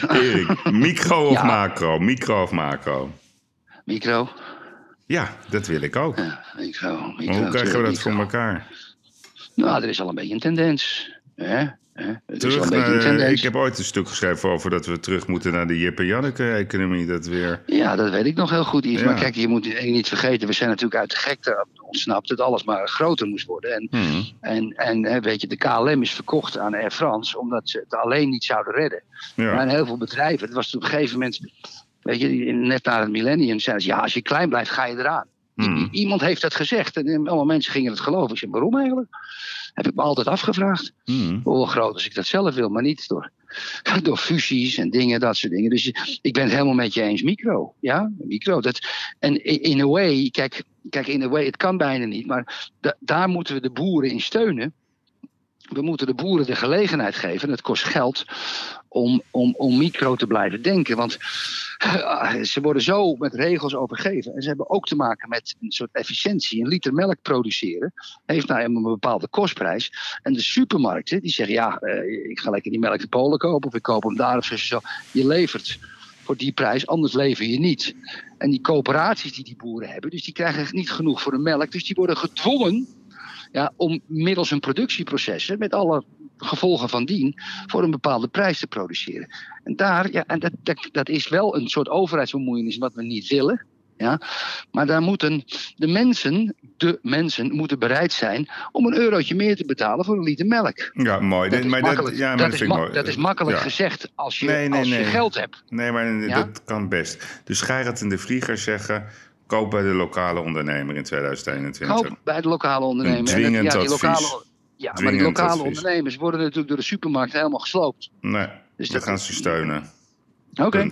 Erik, micro of Ja. macro? Micro of macro? Micro. Ja, dat wil ik ook. Ja, micro, micro. Maar hoe krijgen we dat voor elkaar? Nou, er is al een beetje een tendens. Hè? Terug ik heb ooit een stuk geschreven over dat we terug moeten naar de Jip en Janneke-economie. Dat weer... Ja, dat weet ik nog heel goed, Yves. Ja. Maar kijk, je moet één niet vergeten. We zijn natuurlijk uit de gekte ontsnapt dat alles maar groter moest worden. En, Hmm. en, en hè, weet je, de KLM is verkocht aan Air France omdat ze het alleen niet zouden redden. Maar Ja. in heel veel bedrijven, het was op een gegeven moment, weet je, net na het millennium zeiden ze, ja, als je klein blijft, ga je eraan. Hmm. Iemand heeft dat gezegd en allemaal mensen gingen het geloven. Ik zei, waarom eigenlijk? Heb ik me altijd afgevraagd. Hmm. Hoe groot als ik dat zelf wil, maar niet door, door fusies en dingen, dat soort dingen. Dus ik ben het helemaal met je eens, micro. Ja, micro. Dat, en in a way, kijk, kijk, in a way, het kan bijna niet, maar da- daar moeten we de boeren in steunen. We moeten de boeren de gelegenheid geven, en het kost geld, om, om, om micro te blijven denken. Want eh, ze worden zo met regels overgeven. En ze hebben ook te maken met een soort efficiëntie. Een liter melk produceren heeft nou een bepaalde kostprijs. En de supermarkten die zeggen: ja, eh, ik ga lekker die melk in Polen kopen, of ik koop hem daar of zo. Je levert voor die prijs, anders lever je niet. En die coöperaties die die boeren hebben, dus die krijgen niet genoeg voor de melk. Dus die worden gedwongen ja, om middels hun productieprocessen, met alle gevolgen van dien, voor een bepaalde prijs te produceren. En daar, ja, en dat, dat, dat is wel een soort overheidsbemoeienis wat we niet willen. Ja? Maar daar moeten de mensen, de mensen moeten bereid zijn om een eurotje meer te betalen voor een liter melk. Ja, mooi. Dat is maar makkelijk, ja, maar dat dat is vind ik ma- mooi. dat is makkelijk Ja. gezegd als je, Nee, nee, als je nee. geld hebt. Nee, maar Ja? dat kan best. Dus Gerrit en de Vlieger zeggen... koop bij de lokale ondernemer in 2021. Koop bij de lokale ondernemer. Een En dwingend dat- ja, die advies. lokale, ja, maar die Dwingend lokale advies. ondernemers worden natuurlijk door de supermarkt helemaal gesloopt. Nee, Dus we dat- gaan ze steunen. Oké.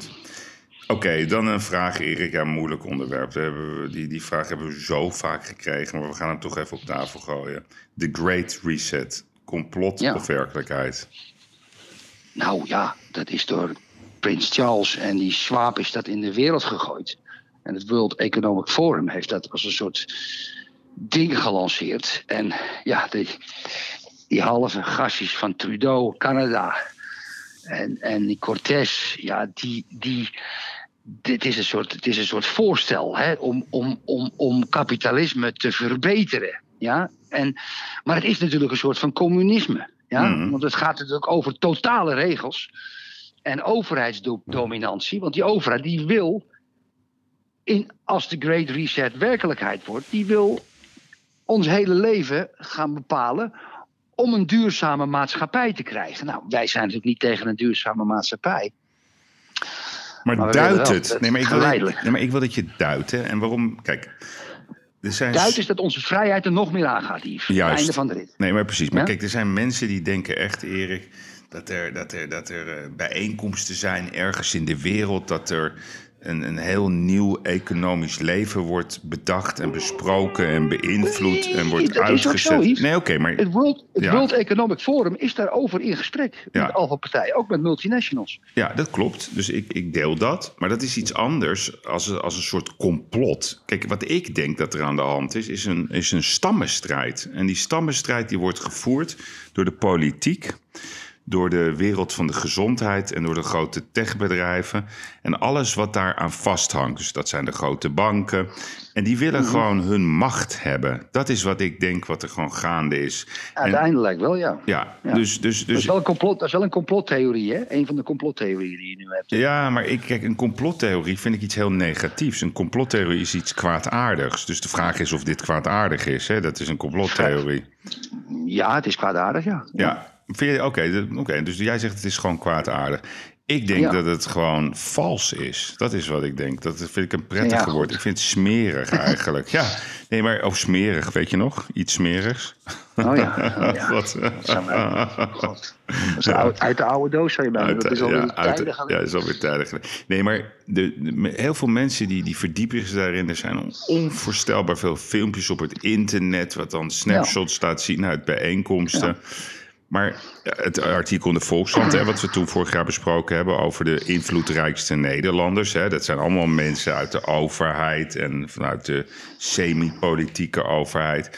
Oké, dan een vraag, Erik. Ja, een moeilijk onderwerp. We hebben, die, die vraag hebben we zo vaak gekregen, maar we gaan hem toch even op tafel gooien. The Great Reset. Complot Ja. of werkelijkheid? Nou ja, dat is door Prins Charles en die Schwab is dat in de wereld gegooid. En het World Economic Forum heeft dat als een soort ding gelanceerd. En ja, die, die halve gastjes van Trudeau, Canada. En, en die Cortés, ja, die. die dit is een soort, het is een soort voorstel hè, om, om, om, om kapitalisme te verbeteren. Ja? En, maar het is natuurlijk een soort van communisme. Ja? Mhm. Want het gaat natuurlijk over totale regels en overheidsdominantie. Want die overheid die wil, in, als de Great Reset werkelijkheid wordt, die wil ons hele leven gaan bepalen om een duurzame maatschappij te krijgen. Nou, wij zijn natuurlijk niet tegen een duurzame maatschappij. Maar, duidt het? Nee maar, ik wil, nee, maar ik wil dat je duidt. Hè? En waarom? Kijk, er zijn... Duid is dat onze vrijheid er nog meer aangaat, Yves. Juist. Einde van de rit. Nee, maar precies. Maar Ja? kijk, er zijn mensen die denken echt, Erik, dat er, dat er, dat er eh, bijeenkomsten zijn ergens in de wereld, dat er een, een heel nieuw economisch leven wordt bedacht en besproken en beïnvloed en wordt dat uitgezet. nee, oké, maar Het World, het Ja. World Economic Forum is daarover in gesprek Ja. met al partijen, ook met multinationals. ja, dat klopt. Dus ik, ik deel dat. Maar dat is iets anders als, een- als een soort complot. Kijk, wat ik denk dat er aan de hand is, is een, is een stammenstrijd. En die stammenstrijd die wordt gevoerd door de politiek. Door de wereld van de gezondheid en door de grote techbedrijven en alles wat daaraan vasthangt. Dus dat zijn de grote banken. En die willen Mhm. gewoon hun macht hebben. Dat is wat ik denk wat er gewoon gaande is. En, Uiteindelijk wel, ja. ja, Ja. dus, dus, Dat is, dus wel een complot, dat is wel een complottheorie, hè? Een van de complottheorieën die je nu hebt. ja, maar ik, kijk, een complottheorie vind ik iets heel negatiefs. Een complottheorie is iets kwaadaardigs. Dus de vraag is of dit kwaadaardig is. Hè? Dat is een complottheorie. Ja, het is kwaadaardig, ja. Ja, oké, oké, dus jij zegt het is gewoon kwaadaardig. Ik denk Ja. dat het gewoon vals is. Dat is wat ik denk. Dat vind ik een prettig Ja, woord. Ik vind het smerig eigenlijk. ja, Nee, maar oh, smerig, weet je nog? Iets smerigs. Oh ja. Oh, ja. God. Uit, uit de oude doos, zou je. Uit- Dat is alweer ja, uit- tijden Ja, dat is alweer geleden. Nee, maar de, de- heel veel mensen die, die verdiepen zich daarin. Er zijn onvoorstelbaar veel filmpjes op het internet... wat dan snapshots laat zien uit bijeenkomsten. Maar het artikel in de Volkskrant, hè, wat we toen vorig jaar besproken hebben... over de invloedrijkste Nederlanders. Hè, dat zijn allemaal mensen uit de overheid... en vanuit de semi-politieke overheid.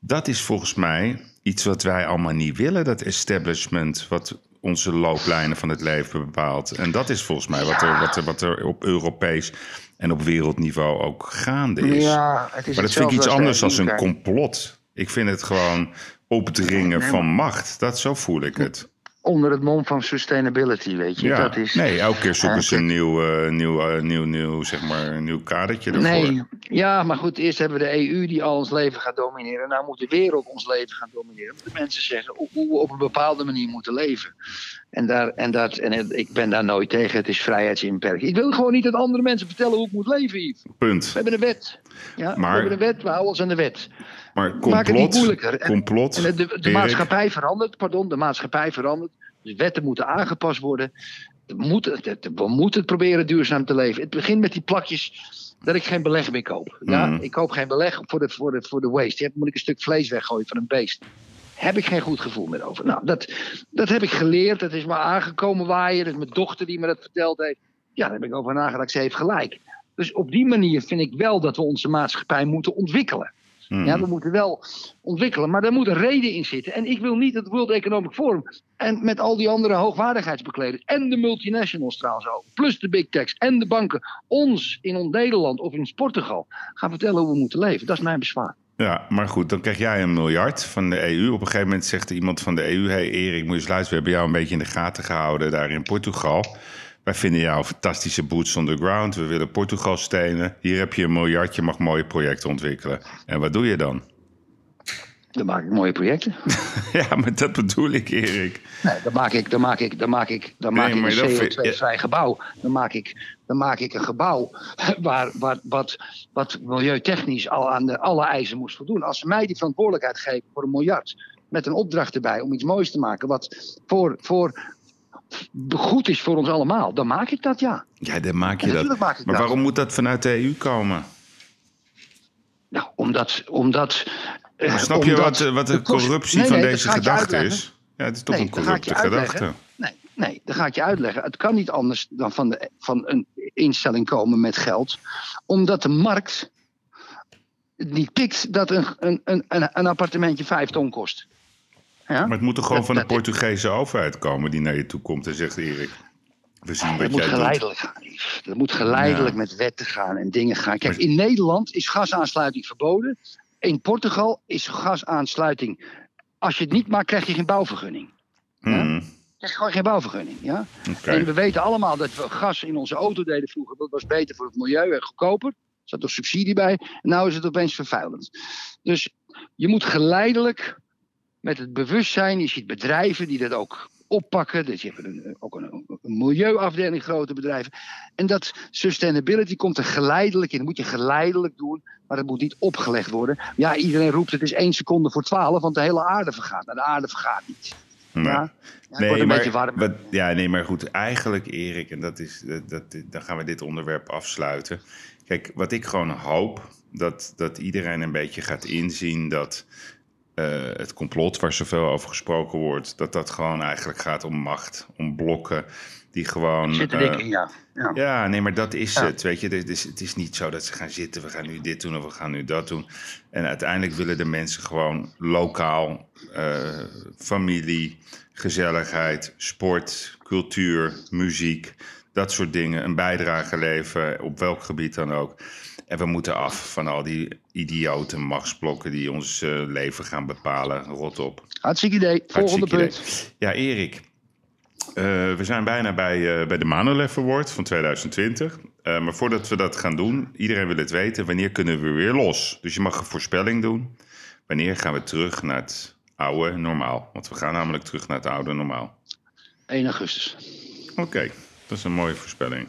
Dat is volgens mij iets wat wij allemaal niet willen. Dat establishment wat onze looplijnen van het leven bepaalt. En dat is volgens mij wat, er, wat, er, wat er op Europees en op wereldniveau ook gaande is. Ja, het is maar dat vind ik iets anders dan een complot. Ik vind het gewoon opdringen Nee, van macht. Dat, zo voel ik het. Onder het mom van sustainability, weet je. Ja, Dat is, nee, elke keer zoeken ze een nieuw, eh, nieuw, eh, nieuw, nieuw, zeg maar, een nieuw kadertje ervoor. Nee, ja, maar goed, eerst hebben we de EU die al ons leven gaat domineren. Nou moet de wereld ons leven gaan domineren. De mensen zeggen hoe hoe we op een bepaalde manier moeten leven. En, daar, en, dat, en het- ik ben daar nooit tegen, het is vrijheidsinperking. Ik wil gewoon niet dat andere mensen vertellen hoe ik moet leven, Yves. Punt. We hebben een wet. Ja, Maar- We hebben een wet, we houden ons aan de wet. Maar Maak het niet complot, moeilijker. En- complot, En de, maatschappij verandert, pardon, de maatschappij verandert. Dus wetten moeten aangepast worden. We moeten, het- het- we moeten het proberen duurzaam te leven. Het begint met die plakjes dat ik geen beleg meer koop. Ja? Mhm. Ik koop geen beleg voor de, voor, de, voor de waste. Ja, dan moet ik een stuk vlees weggooien van een beest. Heb ik geen goed gevoel meer over. Nou, dat, dat heb ik geleerd. Dat is me aangekomen waaien. Dat is mijn dochter die me dat verteld heeft. Ja, daar heb ik over nagedacht. Ze heeft gelijk. Dus op die manier vind ik wel dat we onze maatschappij moeten ontwikkelen. Hmm. Ja, we moeten wel ontwikkelen, maar er moet een reden in zitten. En ik wil niet het World Economic Forum en met al die andere hoogwaardigheidsbekleders en de multinationals trouwens ook, plus de big techs en de banken, ons in ons Nederland of in Portugal gaan vertellen hoe we moeten leven. Dat is mijn bezwaar. Ja, maar goed, dan krijg jij een miljard van de EU. Op een gegeven moment zegt iemand van de EU... hey Erik, moet je eens luisteren, we hebben jou een beetje in de gaten gehouden daar in Portugal. Wij vinden jou een fantastische boots on the ground. We willen Portugal steunen. Hier heb je een miljard, je mag mooie projecten ontwikkelen. En wat doe je dan? Dan maak ik mooie projecten. Ja, maar dat bedoel ik, Erik. Nee, dan maak ik, dan maak ik, dan maak ik, dan Nee, maak ik een dat vind- CO2-vrij gebouw. Dan maak ik, dan maak ik een gebouw waar, waar, wat, wat milieutechnisch al aan de, alle eisen moest voldoen. Als ze mij die verantwoordelijkheid geven voor een miljard, met een opdracht erbij om iets moois te maken, wat voor, voor goed is voor ons allemaal, dan maak ik dat ja. Ja, dan maak je dat. maak Maar dat. waarom moet dat vanuit de EU komen? Nou, omdat. omdat eh, Maar snap je omdat wat, de- wat de corruptie Nee, van nee, deze je gedachte is? Ja, het is toch Nee, een je corrupte gedachte. Nee, nee, dat ga ik je uitleggen. Het kan niet anders dan van, de, van een instelling komen met geld. Omdat de markt niet pikt dat een, een, een, een een appartementje vijf ton kost. Ja? Maar het moet toch gewoon Dat- van de dat- Portugese overheid komen die naar je toe komt en zegt: Erik, we zien dat wat moet jij geleidelijk gaan. Dat moet geleidelijk Ja. met wetten gaan en dingen gaan. Kijk, Maar- in Nederland is gasaansluiting verboden. In Portugal is gasaansluiting. Als je het niet maakt, krijg je geen bouwvergunning. Hmm, Je krijgt gewoon geen bouwvergunning. Ja? En we weten allemaal dat we gas in onze auto deden vroeger. Dat was beter voor het milieu en goedkoper. Er zat er subsidie bij. En nu is het opeens vervuilend. Dus je moet geleidelijk met het bewustzijn. Je ziet bedrijven die dat ook oppakken. Dus je hebt een, ook een, een milieuafdeling, grote bedrijven. En dat sustainability komt er geleidelijk in. Dat moet je geleidelijk doen. Maar dat moet niet opgelegd worden. Ja, iedereen roept het is één seconde voor twaalf. Want de hele aarde vergaat. Nou, de aarde vergaat niet. Nee. Ja? Nee, een maar, warm. wat- ja, nee, maar goed, eigenlijk Erik, en dat is, dat, dat, dan gaan we dit onderwerp afsluiten. Kijk, wat ik gewoon hoop, dat, dat iedereen een beetje gaat inzien dat eh, het complot waar zoveel over gesproken wordt, dat dat gewoon eigenlijk gaat om macht, om blokken die gewoon... Zit er eh, in, ja. ja. ja, nee, maar dat is Ja. het. Weet je, het is, het is niet zo dat ze gaan zitten, we gaan nu dit doen of we gaan nu dat doen. En uiteindelijk willen de mensen gewoon lokaal, eh, familie, gezelligheid, sport, cultuur, muziek, dat soort dingen, een bijdrage leveren, op welk gebied dan ook. En we moeten af van al die idiote machtsblokken die ons eh, leven gaan bepalen. Rot op. Hartstikke idee. Volgende Hartstikke punt. idee. Ja, Erik. eh, we zijn bijna bij, eh, bij de Manolef Award van 2020. Eh, maar voordat we dat gaan doen, iedereen wil het weten. Wanneer kunnen we weer los? Dus je mag een voorspelling doen. Wanneer gaan we terug naar het oude normaal? Want we gaan namelijk terug naar het oude normaal. 1 augustus. Oké, dat is een mooie voorspelling.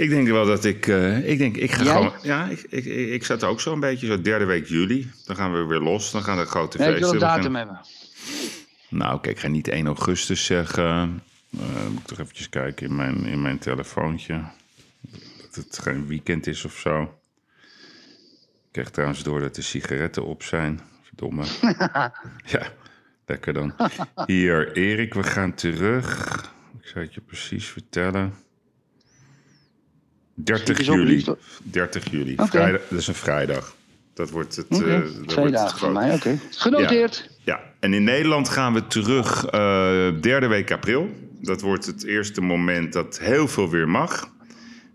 Ik denk wel dat ik... eh, ik denk, ik ga Jij? gewoon... Ja, ik, ik, ik, ik zat ook zo'n beetje zo derde week juli. Dan gaan we weer los. Dan gaan de grote Nee, ik wil feesten een datum hebben. Nou, kijk, ik ga niet 1 augustus zeggen. Eh, moet ik toch eventjes kijken in mijn, in mijn telefoontje. Dat het geen weekend is of zo. Ik krijg trouwens door dat de sigaretten op zijn. Verdomme. ja, lekker dan. Hier, Erik, we gaan terug. Ik zal het je precies vertellen. 30 Schiet eens op, juli. liefde. 30 juli. Vrijdag, dat is een vrijdag. Dat wordt het. Oké, eh, dat Twee dagen voor mij, oké. Genoteerd. ja, en in Nederland gaan we terug eh, derde week april. Dat wordt het eerste moment dat heel veel weer mag.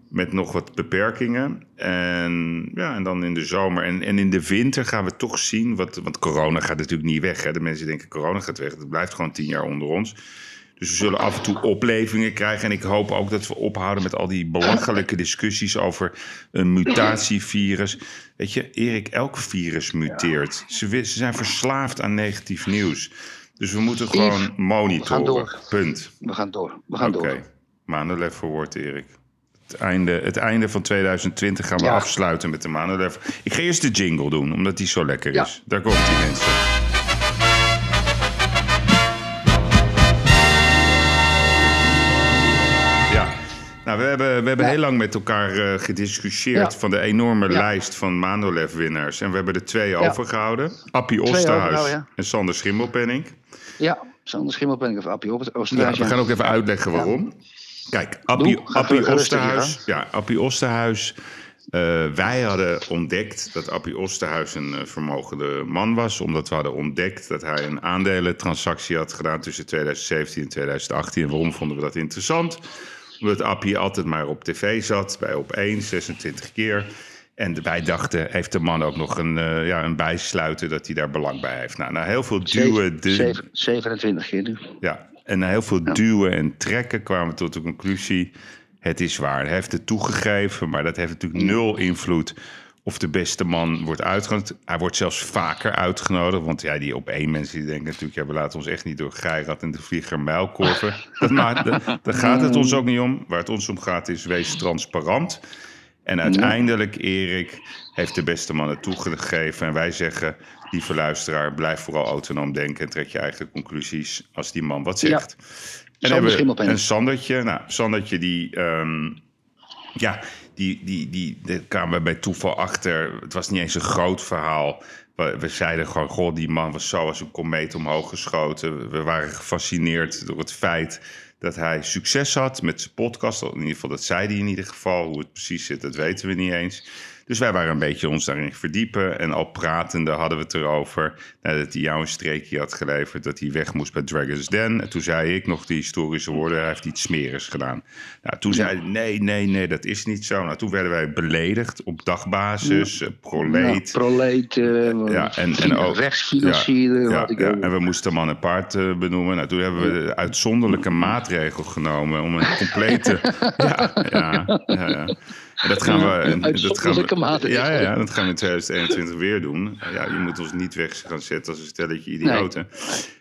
Met nog wat beperkingen. En, ja, en dan in de zomer en, en in de winter gaan we toch zien. Wat, want corona gaat natuurlijk niet weg. Hè. De mensen denken corona gaat weg. Het blijft gewoon tien jaar onder ons. Dus we zullen af en toe oplevingen krijgen. En ik hoop ook dat we ophouden met al die belachelijke discussies over een mutatievirus. Weet je, Erik, elk virus muteert. Ze, zijn verslaafd aan negatief nieuws. Dus we moeten gewoon Yves, monitoren. door. Punt. We gaan door. We gaan Oké. door. Maandenlef verwoord, Erik. Het einde, het einde van 2020 gaan we Ja. afsluiten met de Maandenlef. Ik ga eerst de jingle doen, omdat die zo lekker Ja. is. Daar komt die mensen. We hebben, we hebben Ja. heel lang met elkaar eh, gediscussieerd Ja. van de enorme Ja. lijst van Manolef-winnaars. En we hebben er twee overgehouden. Appie Osterhuis en Sander Schimmelpenning. Ja, Sander Schimmelpenning of Appie Oosterhuis. we gaan ook even uitleggen waarom. Kijk, Appie, Doe, Appie Osterhuis. Ja, Appie Osterhuis. eh, wij hadden ontdekt dat Appie Osterhuis een eh, vermogende man was. Omdat we hadden ontdekt dat hij een aandelentransactie had gedaan tussen 2017 en 2018. En waarom vonden we dat interessant? Omdat Appie altijd maar op tv zat, bij op 1, 26 keer. En wij dachten, heeft de man ook nog een, eh, ja, een bijsluiter dat hij daar belang bij heeft? Nou, na heel veel duwen... de- Zeven- 27 keer nu. ja, en na heel veel duwen en trekken kwamen we tot de conclusie... het is waar. Hij heeft het toegegeven, maar dat heeft natuurlijk nul invloed... of de beste man wordt uitgenodigd. Hij wordt zelfs vaker uitgenodigd. Want ja, die op één mensen die denken natuurlijk... ja, we laten ons echt niet door Geirat en de vlieger muilkorven. Dat maakt, da- daar gaat het ons ook niet om. Waar het ons om gaat is wees transparant... En uiteindelijk, Erik, heeft de beste man het toegegeven. En wij zeggen, lieve luisteraar, blijf vooral autonoom denken... en trek je eigen conclusies als die man wat Ja. zegt. En Sander hebben we een Sandertje. Nou, Sandertje die... ehm, ja, die, die, die, daar kwamen we bij toeval achter. Het was niet eens een groot verhaal. We, zeiden gewoon, goh, die man was zo als een komeet omhoog geschoten. We waren gefascineerd door het feit dat hij succes had met zijn podcast. In ieder geval, dat zei hij in ieder geval. Hoe het precies zit, dat weten we niet eens. Dus wij waren een beetje ons daarin verdiepen. En al pratende hadden we het erover. Nadat hij jou een streekje had geleverd. Dat hij weg moest bij Dragon's Den. En toen zei ik nog die historische woorden. Hij heeft iets smerigs gedaan. Nou, toen zei hij, nee, nee, nee, dat is niet zo. Nou, toen werden wij beledigd op dagbasis. eh, proleet. Ja, proleet. eh, Ja, en, en ook, rechtsfinancieren. ja, en we moesten man en paard eh, benoemen. Nou, toen hebben we de uitzonderlijke maatregel genomen om een complete. ja, ja, ja, dat gaan we. dat gaan we ja, ja, ja, dat gaan we in 2021 weer doen. Ja, je moet ons niet weg gaan zetten als een stelletje idioten.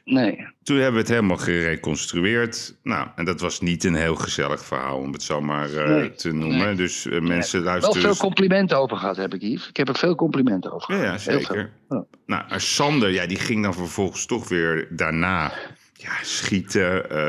Nee. Toen hebben we het helemaal gereconstrueerd. Nou, en dat was niet een heel gezellig verhaal, om het zo maar eh, Nee. te noemen. Dus eh, mensen Wel luisteren. veel complimenten over gehad heb ik, Yves. Ik heb er veel complimenten over gehad. ja, zeker. Nou, maar Sander, ja, die ging dan vervolgens toch weer daarna ja, schieten. eh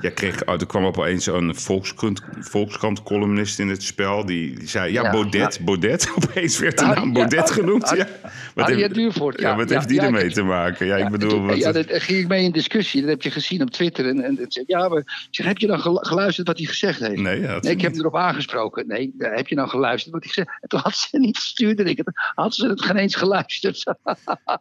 ja, kreeg, oh, er kwam opeens een Volkskrant, Volkskrant columnist in het spel. Die, die zei, ja, Ja, Baudet, Baudet. Opeens werd de Ah, naam Baudet ah, genoemd. ah, ja. Wat Harriet heeft, Duurvoort, ja, wat heeft die ermee te maken? Ja, ik bedoel... Wat, ja, daar ging ik mee in discussie. Dat heb je gezien op Twitter. En, en ja, maar, zeg, heb je dan gelu- geluisterd wat hij gezegd heeft? nee, ik heb hem erop aangesproken. Nee, heb je nou geluisterd wat hij gezegd heeft? En toen had ze niet gestuurd en ik het- had ze het geen eens geluisterd.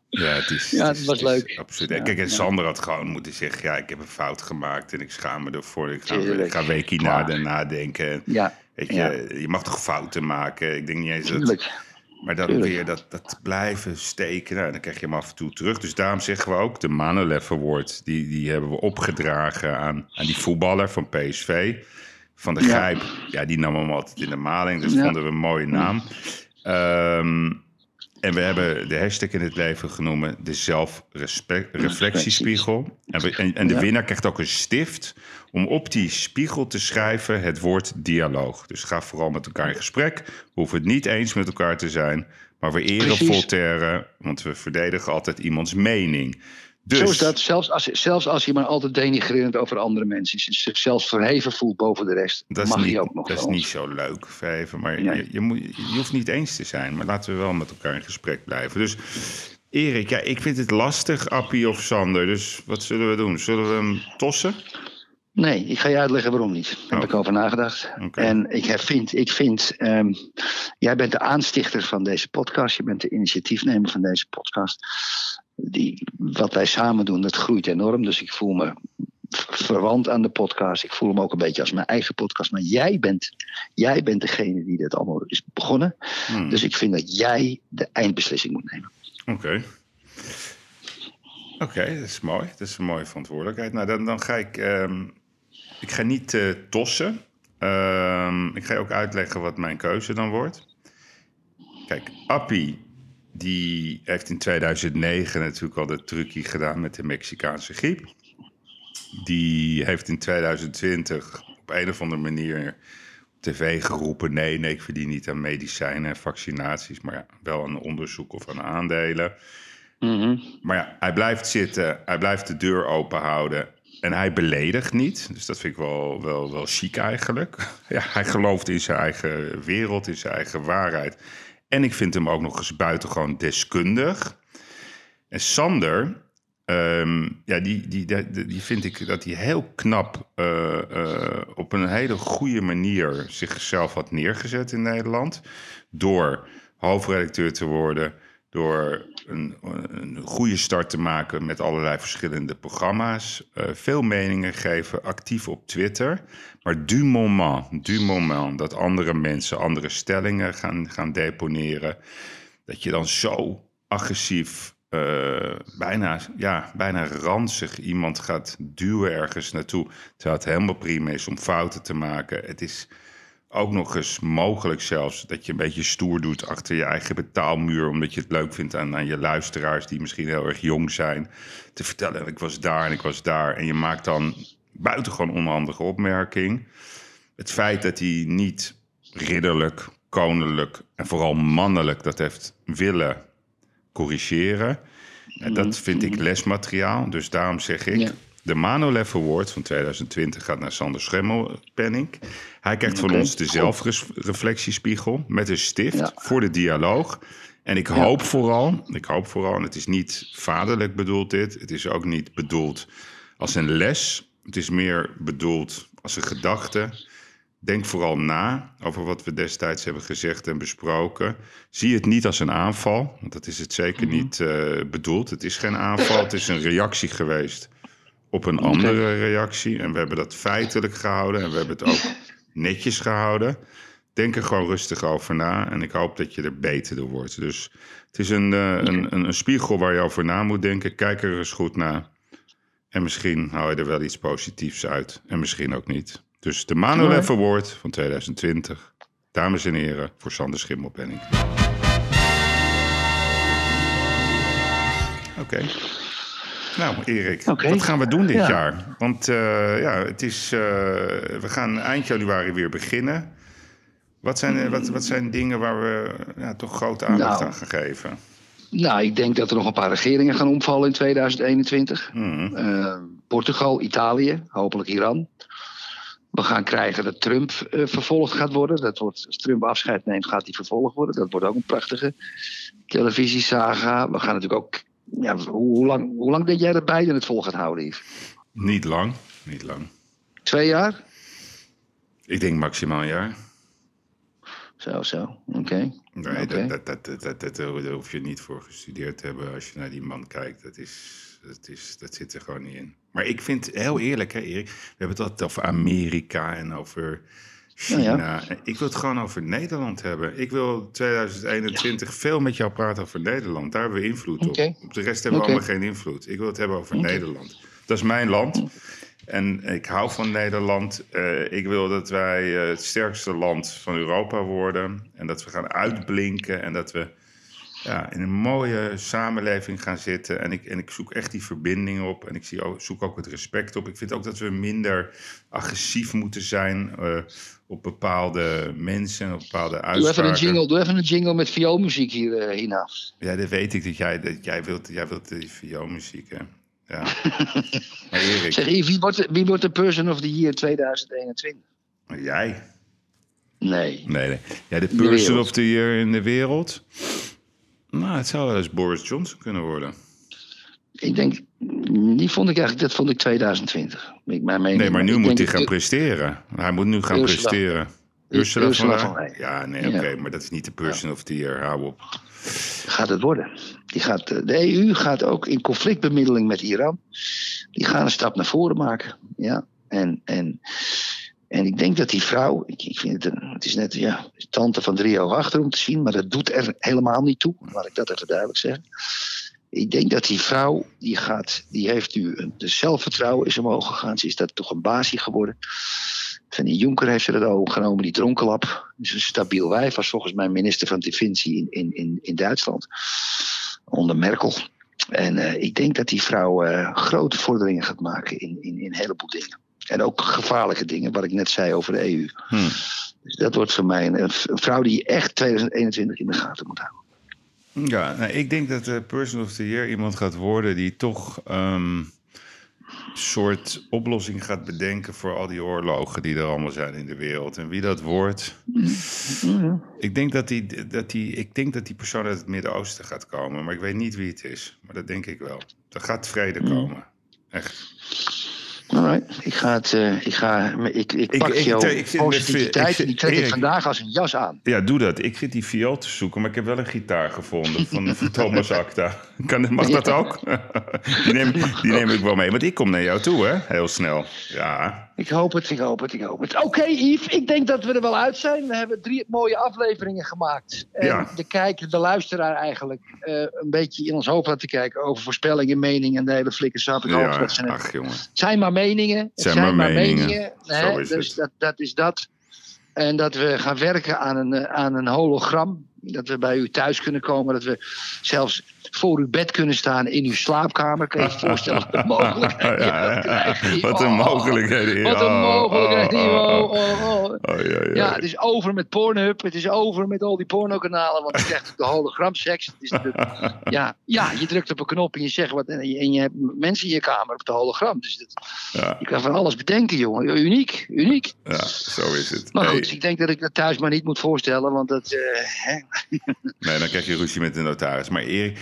Ja, het is, Ja, het was leuk. Absoluut. Kijk, en. Sander had gewoon moeten zeggen... ja, ik heb een fout gemaakt en ik schaam me ervoor. Ik ga, ik ga na, nadenken. ja, Weet je, Ja. je mag toch fouten maken? Ik denk niet eens dat... Maar dan Tuurlijk. weer dat, dat blijven steken, nou, dan krijg je hem af en toe terug. Dus daarom zeggen we ook, de Manolev Award... die, die hebben we opgedragen aan, aan die voetballer van PSV. Van de. Grijp, ja, die nam hem altijd in de maling. Dus Ja. vonden we een mooie naam. Ehm, En we hebben de hashtag in het leven genoemd de zelfreflectiespiegel. En, we- en, en de Ja. winnaar krijgt ook een stift om op die spiegel te schrijven het woord dialoog. Dus ga vooral met elkaar in gesprek. We hoeven het niet eens met elkaar te zijn. Maar we eren Precies. Voltaire, want we verdedigen altijd iemands mening. Dus, Zo is dat, zelfs als, zelfs als je maar altijd denigrerend over andere mensen is, zich zelfs verheven voelt boven de rest, Dat mag niet, je ook nog dat is niet zo leuk, Verheven. Maar Nee. je, je, moet, je hoeft niet eens te zijn. Maar laten we wel met elkaar in gesprek blijven. Dus Erik, ja, ik vind het lastig, Appie of Sander. Dus wat zullen we doen? Zullen we hem tossen? Nee, ik ga je uitleggen waarom niet. Daar heb Oh. ik over nagedacht. En ik vind, ik vind ehm, jij bent de aanstichter van deze podcast. Je bent de initiatiefnemer van deze podcast. Die, wat wij samen doen, dat groeit enorm. Dus ik voel me verwant aan de podcast. Ik voel me ook een beetje als mijn eigen podcast. Maar jij bent, jij bent degene die dit allemaal is begonnen. Hmm, Dus ik vind dat jij de eindbeslissing moet nemen. Oké. Oké, dat is mooi. Dat is een mooie verantwoordelijkheid. Nou, dan, dan ga ik... ehm, ik ga niet eh, tossen. Ehm, ik ga ook uitleggen wat mijn keuze dan wordt. Kijk, Appie, die heeft in 2009 natuurlijk al de trucje gedaan met de Mexicaanse griep. Die heeft in 2020 op een of andere manier op tv geroepen... nee, nee, ik verdien niet aan medicijnen en vaccinaties... maar ja, wel aan onderzoek of aan aandelen. Mhm. Maar ja, hij blijft zitten, hij blijft de deur open houden... en hij beledigt niet. Dus dat vind ik wel, wel, wel chic eigenlijk. Ja, hij gelooft in zijn eigen wereld, in zijn eigen waarheid... En ik vind hem ook nog eens buitengewoon deskundig. En Sander, ehm, ja, die, die, die, die vind ik dat hij heel knap eh, eh, op een hele goede manier zichzelf had neergezet in Nederland. Door hoofdredacteur te worden, door een, een goede start te maken met allerlei verschillende programma's. eh, veel meningen geven, actief op Twitter. Maar du moment, du moment dat andere mensen andere stellingen gaan, gaan deponeren, dat je dan zo agressief, eh, bijna, ja, bijna ranzig iemand gaat duwen ergens naartoe. Terwijl het helemaal prima is om fouten te maken. Het is ook nog eens mogelijk zelfs dat je een beetje stoer doet achter je eigen betaalmuur. Omdat je het leuk vindt aan, aan je luisteraars die misschien heel erg jong zijn. Te vertellen, ik was daar en ik was daar. En je maakt dan buitengewoon onhandige opmerking. Het feit dat hij niet ridderlijk, koninklijk en vooral mannelijk dat heeft willen corrigeren. En dat vind ik lesmateriaal. Dus daarom zeg ik... Ja. De Manolev Award van 2020 gaat naar Sander Schemmelpenning. Hij krijgt van ons de zelfreflectiespiegel met een stift Ja. voor de dialoog. En ik hoop vooral, ik hoop vooral, en het is niet vaderlijk bedoeld dit. Het is ook niet bedoeld als een les. Het is meer bedoeld als een gedachte. Denk vooral na over wat we destijds hebben gezegd en besproken. Zie het niet als een aanval, want dat is het zeker niet eh, bedoeld. Het is geen aanval, het is een reactie geweest op een andere reactie. En we hebben dat feitelijk gehouden en we hebben het ook netjes gehouden. Denk er gewoon rustig over na en ik hoop dat je er beter door wordt. Dus het is een, eh, een, een, een spiegel waar je over na moet denken. Kijk er eens goed naar. En misschien haal je er wel iets positiefs uit. En misschien ook niet. Dus de Manolev Award van 2020. Dames en heren, voor Sander Schimmelpenning. Oké. Nou, Erik, wat gaan we doen dit Ja. jaar? Want eh, ja, het is, eh, we gaan eind januari weer beginnen. Wat zijn, eh, wat, wat zijn dingen waar we ja, toch grote aandacht Nou. aan gaan geven? Nou, ik denk dat er nog een paar regeringen gaan omvallen in 2021. Mhm. Portugal, Italië, hopelijk Iran. We gaan krijgen dat Trump vervolgd gaat worden. Dat wordt, als Trump afscheid neemt, gaat hij vervolgd worden. Dat wordt ook een prachtige televisiesaga. We gaan natuurlijk ook. Ja, hoe, hoe lang, hoe lang denk jij dat Biden het vol gaat houden, Yves? Niet lang, niet lang. Twee jaar? Ik denk maximaal een jaar. Zo, zo. Oké. Nee, dat, dat, dat, dat, dat, daar hoef je niet voor gestudeerd te hebben als je naar die man kijkt. Dat, is, dat, is, dat zit er gewoon niet in. Maar ik vind, heel eerlijk hè Erik, we hebben het altijd over Amerika en over China. Ja, Ik wil het gewoon over Nederland hebben. Ik wil 2021 veel met jou praten over Nederland. Daar hebben we invloed op. Op de rest hebben we allemaal geen invloed. Ik wil het hebben over Nederland. Dat is mijn land. En ik hou van Nederland. Eh, ik wil dat wij eh, het sterkste land van Europa worden. En dat we gaan uitblinken. En dat we ja, in een mooie samenleving gaan zitten. En ik, en ik zoek echt die verbinding op. En ik zie ook, zoek ook het respect op. Ik vind ook dat we minder agressief moeten zijn uh, op bepaalde mensen, op bepaalde uitspraken. Doe even een jingle, doe even een jingle met vioolmuziek hier, uh, Hina. Ja, dat weet ik, dat jij, dat jij wilt, jij wilt die vioolmuziek, hè. Ja. maar Erik. Zeg, wie wordt, de, wie wordt de person of the year 2021? Jij. Nee. Nee, nee. Ja, de person of the year in de wereld? Nou, het zou wel eens Boris Johnson kunnen worden. Ik denk, die vond ik eigenlijk, dat vond ik 2020. Ik, mijn mening, nee, maar nu moet hij gaan presteren. Hij moet nu gaan Ursula. presteren. Ursula, Ursula van van. Ja, nee, oké, maar dat is niet de person of the year. Hou op. Gaat het worden. Die gaat, eh, de EU gaat ook in conflictbemiddeling met Iran. Die gaan een stap naar voren maken. Ja. En, en, en ik denk dat die vrouw, ik, ik vind het, het is net ja, tante van drie jaar achter om te zien, maar dat doet er helemaal niet toe. Laat ik dat even duidelijk zeggen. Ik denk dat die vrouw, die, gaat, die heeft nu, een- de zelfvertrouwen is omhoog gegaan. Ze is dat toch een basie geworden. Van die Jonker heeft ze dat overgenomen, die dronkenlap. Dus een stabiel wijf, was volgens mij minister van Defensie in, in, in, in Duitsland. Onder Merkel. En eh, ik denk dat die vrouw eh, grote vorderingen gaat maken in, in, in een heleboel dingen. En ook gevaarlijke dingen, wat ik net zei over de EU. Hm. Dus dat wordt voor mij een, een vrouw die je echt 2021 in de gaten moet houden. Ja, nou, ik denk dat de person of the year iemand gaat worden die toch ehm, een soort oplossing gaat bedenken voor al die oorlogen die er allemaal zijn in de wereld. En wie dat wordt, ik denk dat die, dat die, ik denk dat die persoon uit het Midden-Oosten gaat komen, maar ik weet niet wie het is. Maar dat denk ik wel. Er gaat vrede komen. Echt. Alright, ik ga het, eh, ik ga, ik, ik pak ik- jouw ik positiviteit ik- en die trek ik vandaag als een jas aan. Ja, doe dat. Ik zit die viool te zoeken, maar ik heb wel een gitaar gevonden van, van Thomas Acta. Kan, mag dat ook? die, neem, die neem ik wel mee. Want ik kom naar jou toe, hè? Heel snel. Ja. Ik hoop het, ik hoop het, ik hoop het. Oké, Yves, ik denk dat we er wel uit zijn. We hebben drie mooie afleveringen gemaakt. En Ja. de kijker, de luisteraar eigenlijk, eh, een beetje in ons hoofd laten kijken over voorspellingen, meningen en de hele flikkersap. Ik ja. dat het Ach, jongen. Het zijn maar meningen. Het Zijn zijn, maar meningen. Zo is dus het. dat, dat is dat. En dat we gaan werken aan een, eh, aan een hologram. Dat we bij u thuis kunnen komen. Dat we zelfs voor uw bed kunnen staan in uw slaapkamer. Kan je je voorstellen wat een mogelijkheden Ja, ja, ja. we krijgen? Wat een Oh. Wat een Oh, mogelijkheden. oh, Oh, oh, oh. Oh, ja, het is over met Pornhub. Het is over met al die pornokanalen. Want je krijgt de hologramseks. Het is ja, ja, je drukt op een knop en je zegt wat. En je, en je hebt mensen in je kamer op de hologram. Dus dat, je kan van alles bedenken, jongen. Uniek, uniek. ja, zo is het. Maar Hey, goed, ik denk dat ik dat thuis maar niet moet voorstellen. Want dat. eh, hè, nee, dan krijg je ruzie met de notaris. Maar Erik,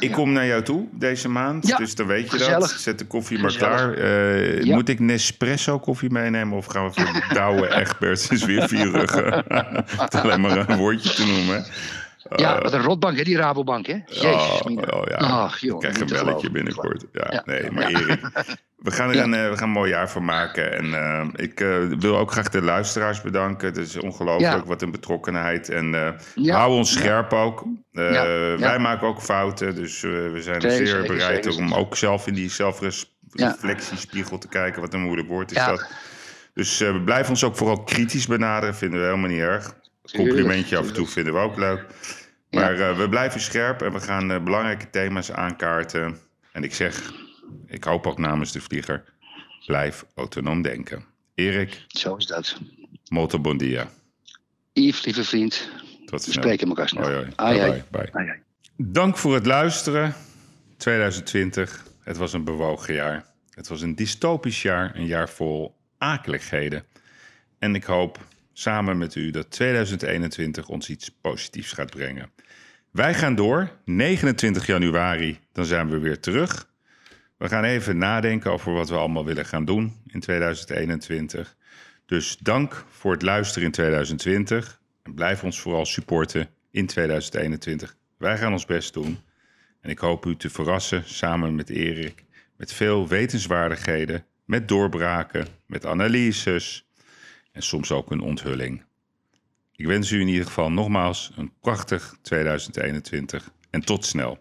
Ik ja. kom naar jou toe deze maand, Ja, dus dan weet je dat. Zet de koffie maar klaar. Eh, Ja. Moet ik Nespresso koffie meenemen of gaan we voor de Douwe Egberts is weer vierige? Het alleen maar een woordje te noemen. Ja, wat een rotbank, hè, die Rabobank, hè? Jezus, oh, oh ja, Ach, ik jongen, krijg een belletje binnenkort. Ja, Ja. nee, maar. Erik, we gaan er een, eh, we gaan een mooi jaar van maken. En eh, ik eh, wil ook graag de luisteraars bedanken. Het is ongelooflijk wat een betrockenheid. En eh, Ja. hou ons scherp ook. Eh. Wij maken ook fouten, dus eh, we zijn Zeker, zeer bereid zeker. om ook zelf in die zelfreflectiespiegel te kijken. Wat een moeilijk woord is dat. Dus eh blijf ons ook vooral kritisch benaderen, vinden we helemaal niet erg. Complimentje af en toe vinden we ook leuk. Ja. Maar eh, we blijven scherp en we gaan eh, belangrijke thema's aankaarten. En ik zeg, ik hoop ook namens de vlieger, blijf autonoom denken. Erik, Zo is dat. molto bon dia. Yves, lieve vriend. Tot We spreken elkaar snel. Bye, bye. Ai. Dank voor het luisteren. 2020, het was een bewogen jaar. Het was een dystopisch jaar, een jaar vol akeligheden. En ik hoop samen met u dat 2021 ons iets positiefs gaat brengen. Wij gaan door. 29 januari, dan zijn we weer terug. We gaan even nadenken over wat we allemaal willen gaan doen in 2021. Dus dank voor het luisteren in 2020. En blijf ons vooral supporten in 2021. Wij gaan ons best doen. En ik hoop u te verrassen samen met Erik. Met veel wetenswaardigheden, met doorbraken, met analyses en soms ook een onthulling. Ik wens u in ieder geval nogmaals een prachtig 2021 en tot snel.